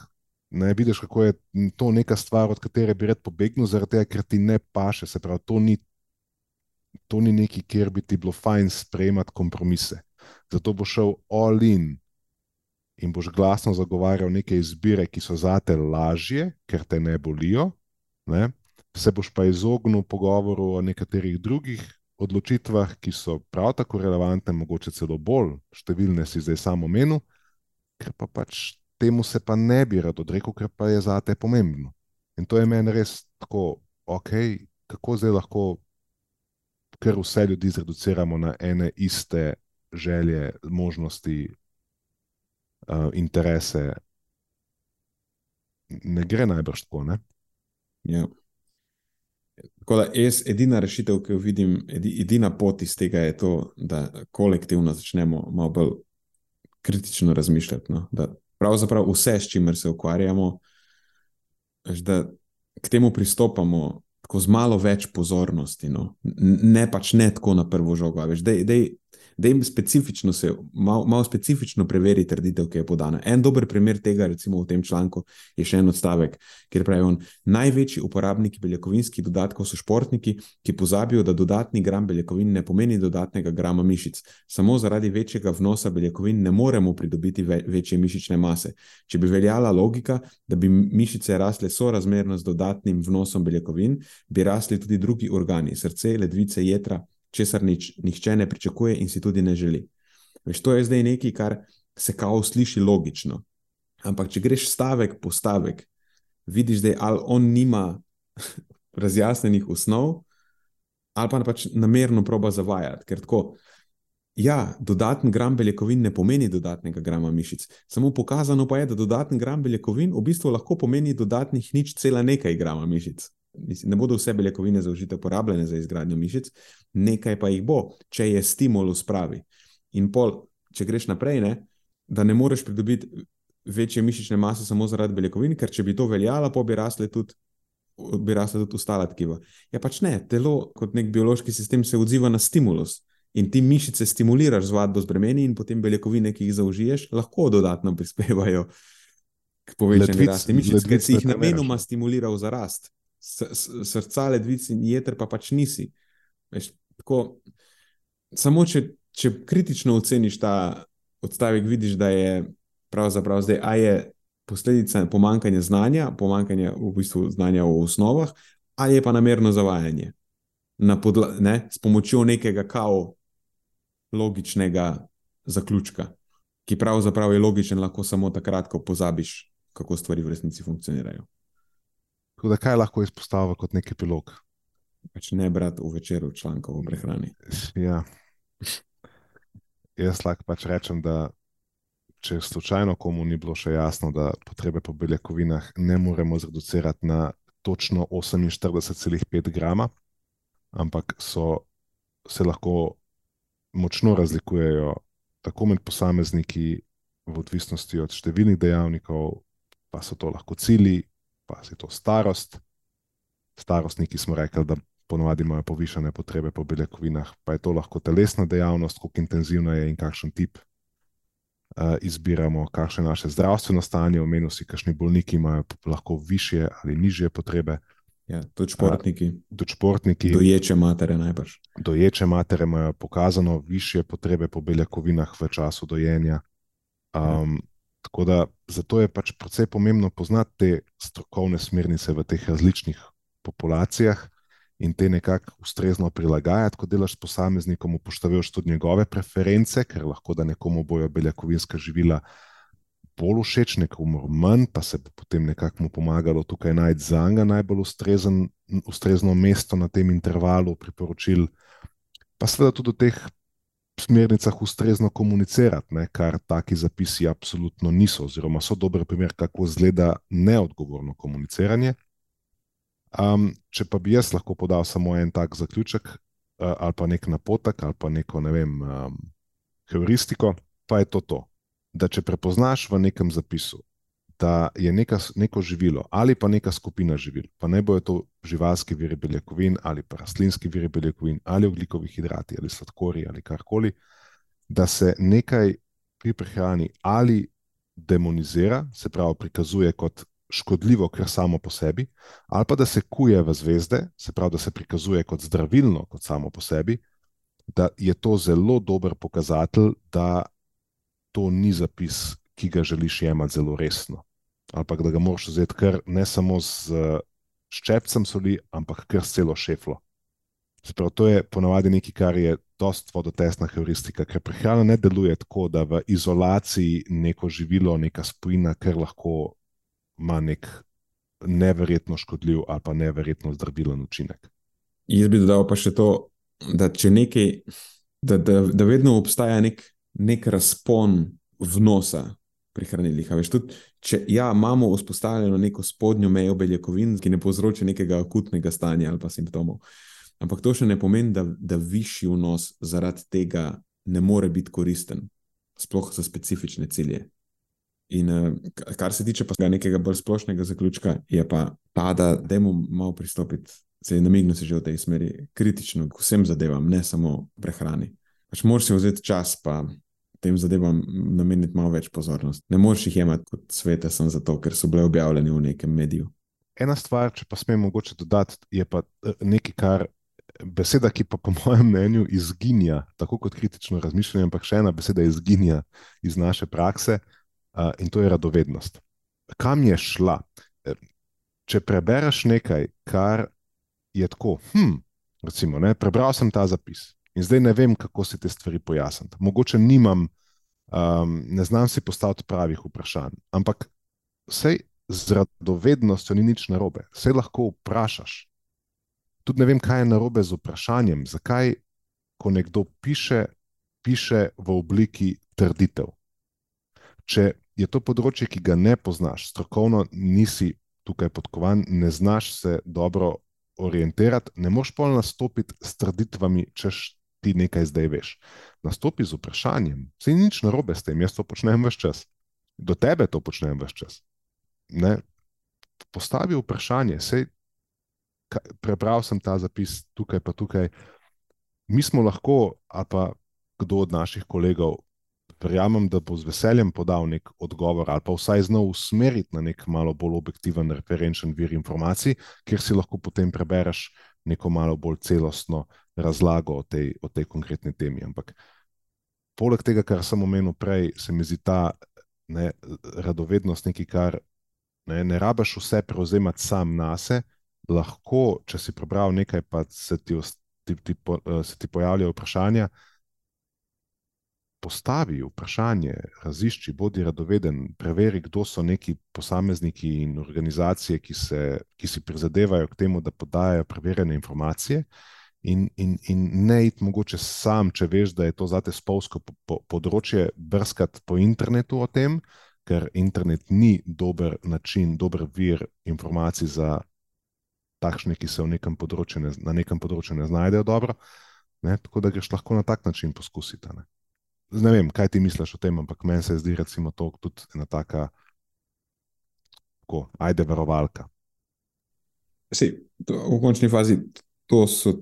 B: ne vidiš, kako je to neka stvar, od katere bi rad pobegnil, zaradi tega, ker ti ne paše. Se pravi, to ni to ni nekaj, kjer bi ti bilo fajn sprejemati kompromise. Zato boš šel all in in boš glasno zagovarjal neke izbire, ki so zate lažje, ker te ne bolijo, ne? se boš pa izognil pogovoru o nekaterih drugih odločitvah, ki so prav tako relevantne, mogoče celo bolj številne, si zdaj samo menil, ker pa pač temu se pa ne bi rad odrekel, ker pa je za te pomembno. In to je meni res tako, ok, kako zdaj lahko kar vse ljudi zreduciramo na ene iste želje, možnosti, uh, interese. Ne gre najbrž tako. Ne?
A: Ja. Tako da jaz, edina rešitev, ki jo vidim, edina pot iz tega je to, da kolektivno začnemo malo bolj kritično razmišljati. No? Da pravzaprav vse, s čimer se ukvarjamo, da k temu pristopamo tako z malo več pozornosti. No? Ne pač ne tako na prvo žogo. Veš, dej, dej, da jim specifično se, malo, malo specifično preveri trditev, ki je podana. En dober primer tega, recimo v tem članku, je še en odstavek, kjer pravi on: Največji uporabniki beljakovinskih dodatkov so športniki, ki pozabijo, da dodatni gram beljakovin ne pomeni dodatnega grama mišic. Samo zaradi večjega vnosa beljakovin ne moremo pridobiti ve večje mišične mase. Če bi veljala logika, da bi mišice rasle sorazmerno z dodatnim vnosom beljakovin, bi rasli tudi drugi organi, srce, ledvice, jedra česar nič, nihče ne pričakuje in si tudi ne želi. Veš, to je zdaj nekaj, kar se kao sliši logično. Ampak, če greš stavek po stavek, vidiš, da ali on nima razjasnenih osnov, ali pa pač namerno proba zavajati. Ker tako, ja, dodaten gram beljakovin ne pomeni dodatnega grama mišic. Samo pokazano pa je, da dodaten gram beljakovin v bistvu lahko pomeni dodatnih nič cela nekaj grama mišic ne bodo vse beljakovine za užitev porabljene za izgradnjo mišic, nekaj pa jih bo, če je stimulus pravi. In pol, če greš naprej, ne, da ne moreš pridobiti večje mišične mase samo zaradi beljakovin, ker če bi to veljalo, pa bi rasle tudi. Bi rasla tudi ostala tkiva. Ja, pač ne, telo kot nek biološki sistem se odziva na stimulus in ti mišice stimuliraš z vadbo z bremeni, in potem beljakovine, ki jih zaužiješ, lahko dodatno prispevajo k povečanju rasti mišic, ker si jih namenoma stimuliral za rast srca, ledvic in jeter, pa pač nisi. Veš, tako, samo če, če kritično oceniš ta odstavek, vidiš, da je pravzaprav zdaj, a je posledica pomankanja znanja, pomankanja v bistvu znanja o osnovah, ali je pa namerno zavajanje. Podla, ne, s pomočjo nekega kao logičnega zaključka, ki pravzaprav je logičen, lahko samo takrat, ko pozabiš, kako stvari v resnici funkcionirajo.
B: Tako da kaj lahko izpostavlja kot nek epilog?
A: Pač ne brati v večeru člankov o prehrani.
B: Ja. Jaz lahko pač rečem, da če slučajno komu ni bilo še jasno, da potrebe po beljakovinah ne moremo zreducirati na točno 48,5 grama, ampak so, se lahko močno razlikujejo tako med posamezniki, v odvisnosti od številnih dejavnikov, pa so to lahko cilji, pa je to starost. Starostniki smo rekli, da ponovadi imajo povišene potrebe po beljakovinah, pa je to lahko telesna dejavnost, kako intenzivna je in kakšen tip uh, izbiramo, kakšno je naše zdravstveno stanje, omenil si, kakšni bolniki imajo lahko više ali nižje potrebe.
A: Ja, tudi športniki.
B: Uh, tudi športniki.
A: Doječe matere najbrž.
B: Doječe matere imajo pokazano više potrebe po beljakovinah v času dojenja. Um, ja. Tako da zato je pač precej pomembno poznati te strokovne smernice v teh različnih populacijah in te nekako ustrezno prilagajati, ko delaš s posameznikom, upoštevajoč tudi njegove preference, ker lahko da nekomu bojo beljakovinska živila bolj všeč, nekomu manj, pa se bo potem nekako mu pomagalo tukaj najti za njega najbolj ustrezen, ustrezno mesto na tem intervalu priporočil. Pa seveda tudi v teh smernicah ustrezno komunicirati, ne, kar taki zapisi absolutno niso, oziroma so dober primer, kako izgleda neodgovorno komuniciranje. Um, če pa bi jaz lahko podal samo en tak zaključek, uh, ali pa nek napotek, ali pa neko ne vem, um, heuristiko, pa je to to, da če prepoznaš v nekem zapisu, da je neka, neko živilo ali pa neka skupina živil, pa ne bojo to živalski viri beljakovin ali pa rastlinski viri beljakovin ali ugljikovi hidrati ali sladkorji ali karkoli, da se nekaj pri prehrani ali demonizira, se pravi, prikazuje kot škodljivo, ker samo po sebi, ali pa da se kuje v zvezde, se pravi, da se prikazuje kot zdravilno, kot samo po sebi, da je to zelo dober pokazatelj, da to ni zapis, ki ga želiš jemati zelo resno ampak da ga moraš vzeti kar ne samo z ščepcem soli, ampak kar s celo šeflo. Sprav, to je ponavadi nekaj, kar je dost vodotesna heuristika, ker prehrana ne deluje tako, da v izolaciji neko živilo, neka spojina, ker lahko ima nek neverjetno škodljiv ali pa neverjetno zdravilen učinek.
A: Jaz bi dodal pa še to, da če nekaj, da, da, da vedno obstaja nek, nek razpon vnosa pri hranilih. Veš, tudi, če ja, imamo vzpostavljeno neko spodnjo mejo beljakovin, ki ne povzroča nekega akutnega stanja ali pa simptomov. Ampak to še ne pomeni, da, da višji vnos zaradi tega ne more biti koristen, sploh za specifične cilje. In uh, kar se tiče nekega bolj splošnega zaključka, je pa ta, da dajmo malo pristopiti, se je namignil že v tej smeri, kritično k vsem zadevam, ne samo prehrani. Pač moraš si vzeti čas, pa tem zadevam nameniti malo več pozornosti. Ne moreš jih imeti kot svete, samo zato, ker so bile objavljene v nekem mediju.
B: Ena stvar, če pa smem mogoče dodati, je pa eh, nekaj, kar beseda, ki pa po mojem mnenju izginja, tako kot kritično razmišljanje, ampak še ena beseda izginja iz naše prakse uh, in to je radovednost. Kam je šla? Eh, če prebereš nekaj, kar je tako, hm, recimo, ne, prebral sem ta zapis in zdaj ne vem, kako se te stvari pojasniti. Mogoče nimam, um, ne znam si postaviti pravih vprašanj, ampak sej z radovednostjo ni nič narobe, sej lahko vprašaš tudi ne vem, kaj je narobe z vprašanjem, zakaj, ko nekdo piše, piše v obliki trditev. Če je to področje, ki ga ne poznaš, strokovno nisi tukaj podkovan, ne znaš se dobro orientirati, ne moš pa nastopiti s trditvami, češ ti nekaj zdaj veš. Nastopi z vprašanjem, se ni nič narobe s tem, jaz to počnem vse čas. Do tebe to počnem vse čas. Ne? Postavi vprašanje, sej prebral sem ta zapis tukaj, pa tukaj. Mi smo lahko, ali pa kdo od naših kolegov, verjamem, da bo z veseljem podal nek odgovor, ali pa vsaj znal usmeriti na nek malo bolj objektiven, referenčen vir informacij, kjer si lahko potem prebereš neko malo bolj celostno razlago o tej, o tej konkretni temi. Ampak poleg tega, kar sem omenil prej, se mi zdi ta ne, radovednost nekaj, kar ne, ne rabiš vse prevzemati sam na sebe lahko, če si prebral nekaj, pa se ti, ti, ti, po, ti pojavljajo vprašanja. Postavi vprašanje, razišči, bodi radoveden, preveri, kdo so neki posamezniki in organizacije, ki, se, ki si prizadevajo k temu, da podajajo preverjene informacije, in, in, in ne iti mogoče sam, če veš, da je to zate spolsko po, po, področje, brskati po internetu o tem, ker internet ni dober način, dober vir informacij za takšne, ki se nekem ne, na nekem področju ne znajdejo dobro. Ne? Tako da greš lahko na tak način poskusiti. Ne? ne vem, kaj ti misliš o tem, ampak meni se zdi, recimo, to tudi ena taka, tako, ajde, verovalka.
A: Si, to, v končni fazi to so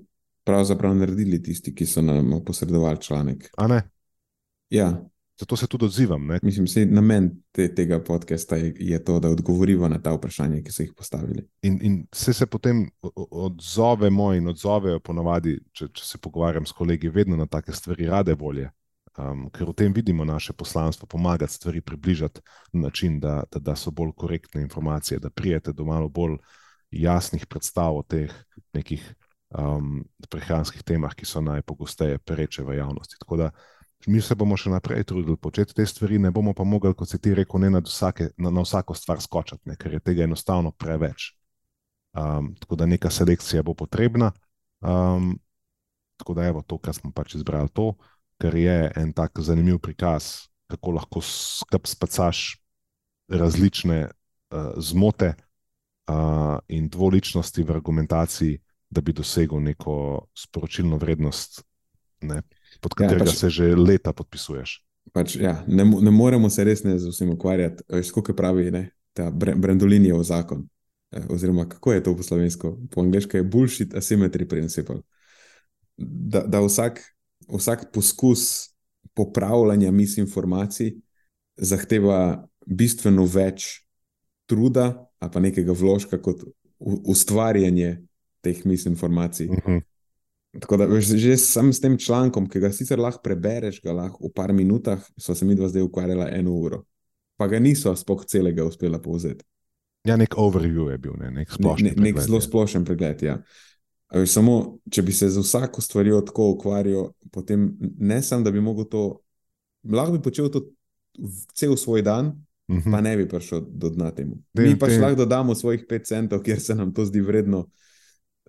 A: pravzaprav naredili tisti, ki so nam posredovali članek.
B: A ne?
A: Ja,
B: Zato se tudi odzivam. Ne?
A: Mislim, da namen te, tega podcasta je, je to, da odgovorimo na ta vprašanja, ki so jih postavili.
B: In, in se, se potem odzovemo in odzovejo, ponovadi, če, če se pogovarjam s kolegi, vedno na take stvari, rade volje. Um, ker v tem vidimo naše poslanstvo, pomagati stvari približati na način, da, da, da so bolj korektne informacije, da prijete do malo bolj jasnih predstav o teh nekih um, prehranskih temah, ki so najpogosteje pereče v javnosti. Tako da mi se bomo še naprej trudili početi te stvari, ne bomo pa mogli, kot si ti rekel, ne na, vsake, na, na vsako stvar skočiti, ne, ker je tega enostavno preveč. Um, tako da neka selekcija bo potrebna. Um, tako da je to, kar smo pač izbrali, to, ker je en tak zanimiv prikaz, kako lahko spacaš različne uh, zmote uh, in dvoličnosti v argumentaciji, da bi dosegel neko sporočilno vrednost. Ne, pod katerega ja, pač, se že leta podpisuješ.
A: Pač, ja, ne, ne moremo se res ne z vsem ukvarjati, kot pravi ne, ta Brendolinijev zakon. Eh, oziroma, kako je to po slovensko? Po angliško je bullshit asymmetry principle. Da, da vsak, vsak poskus popravljanja misinformacij zahteva bistveno več truda, pa nekega vložka, kot ustvarjanje teh misinformacij. Uh mhm. -huh. Tako da, veš, že sam s tem člankom, ki ga sicer lahko prebereš, ga lahko v par minutah, so se mi dva zdaj ukvarjala eno uro, pa ga niso spoh celega uspela povzeti.
B: Ja, nek overview je bil, ne, nek splošen.
C: Ne, nek zelo splošen pregled. Ja. Veš, samo, če bi se z vsako stvarjo tako ukvarjal, potem ne samo, da bi lahko to, lahko bi počel to cel svoj dan, uh -huh. pa ne bi prišel do dna temu. De, Mi pa še lahko dodamo svojih 5 centov, ker se nam to zdi vredno,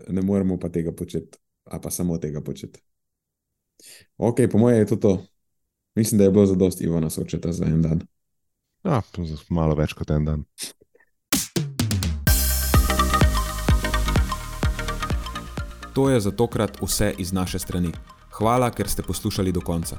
C: ne moremo pa tega početi, a pa samo tega početi. Ok, po mojem je to to. Mislim, da je bilo za dosti Ivana Sočeta za en dan.
B: Ja, malo več kot en dan.
A: To je za tokrat vse iz naše strani. Hvala, ker ste poslušali do konca.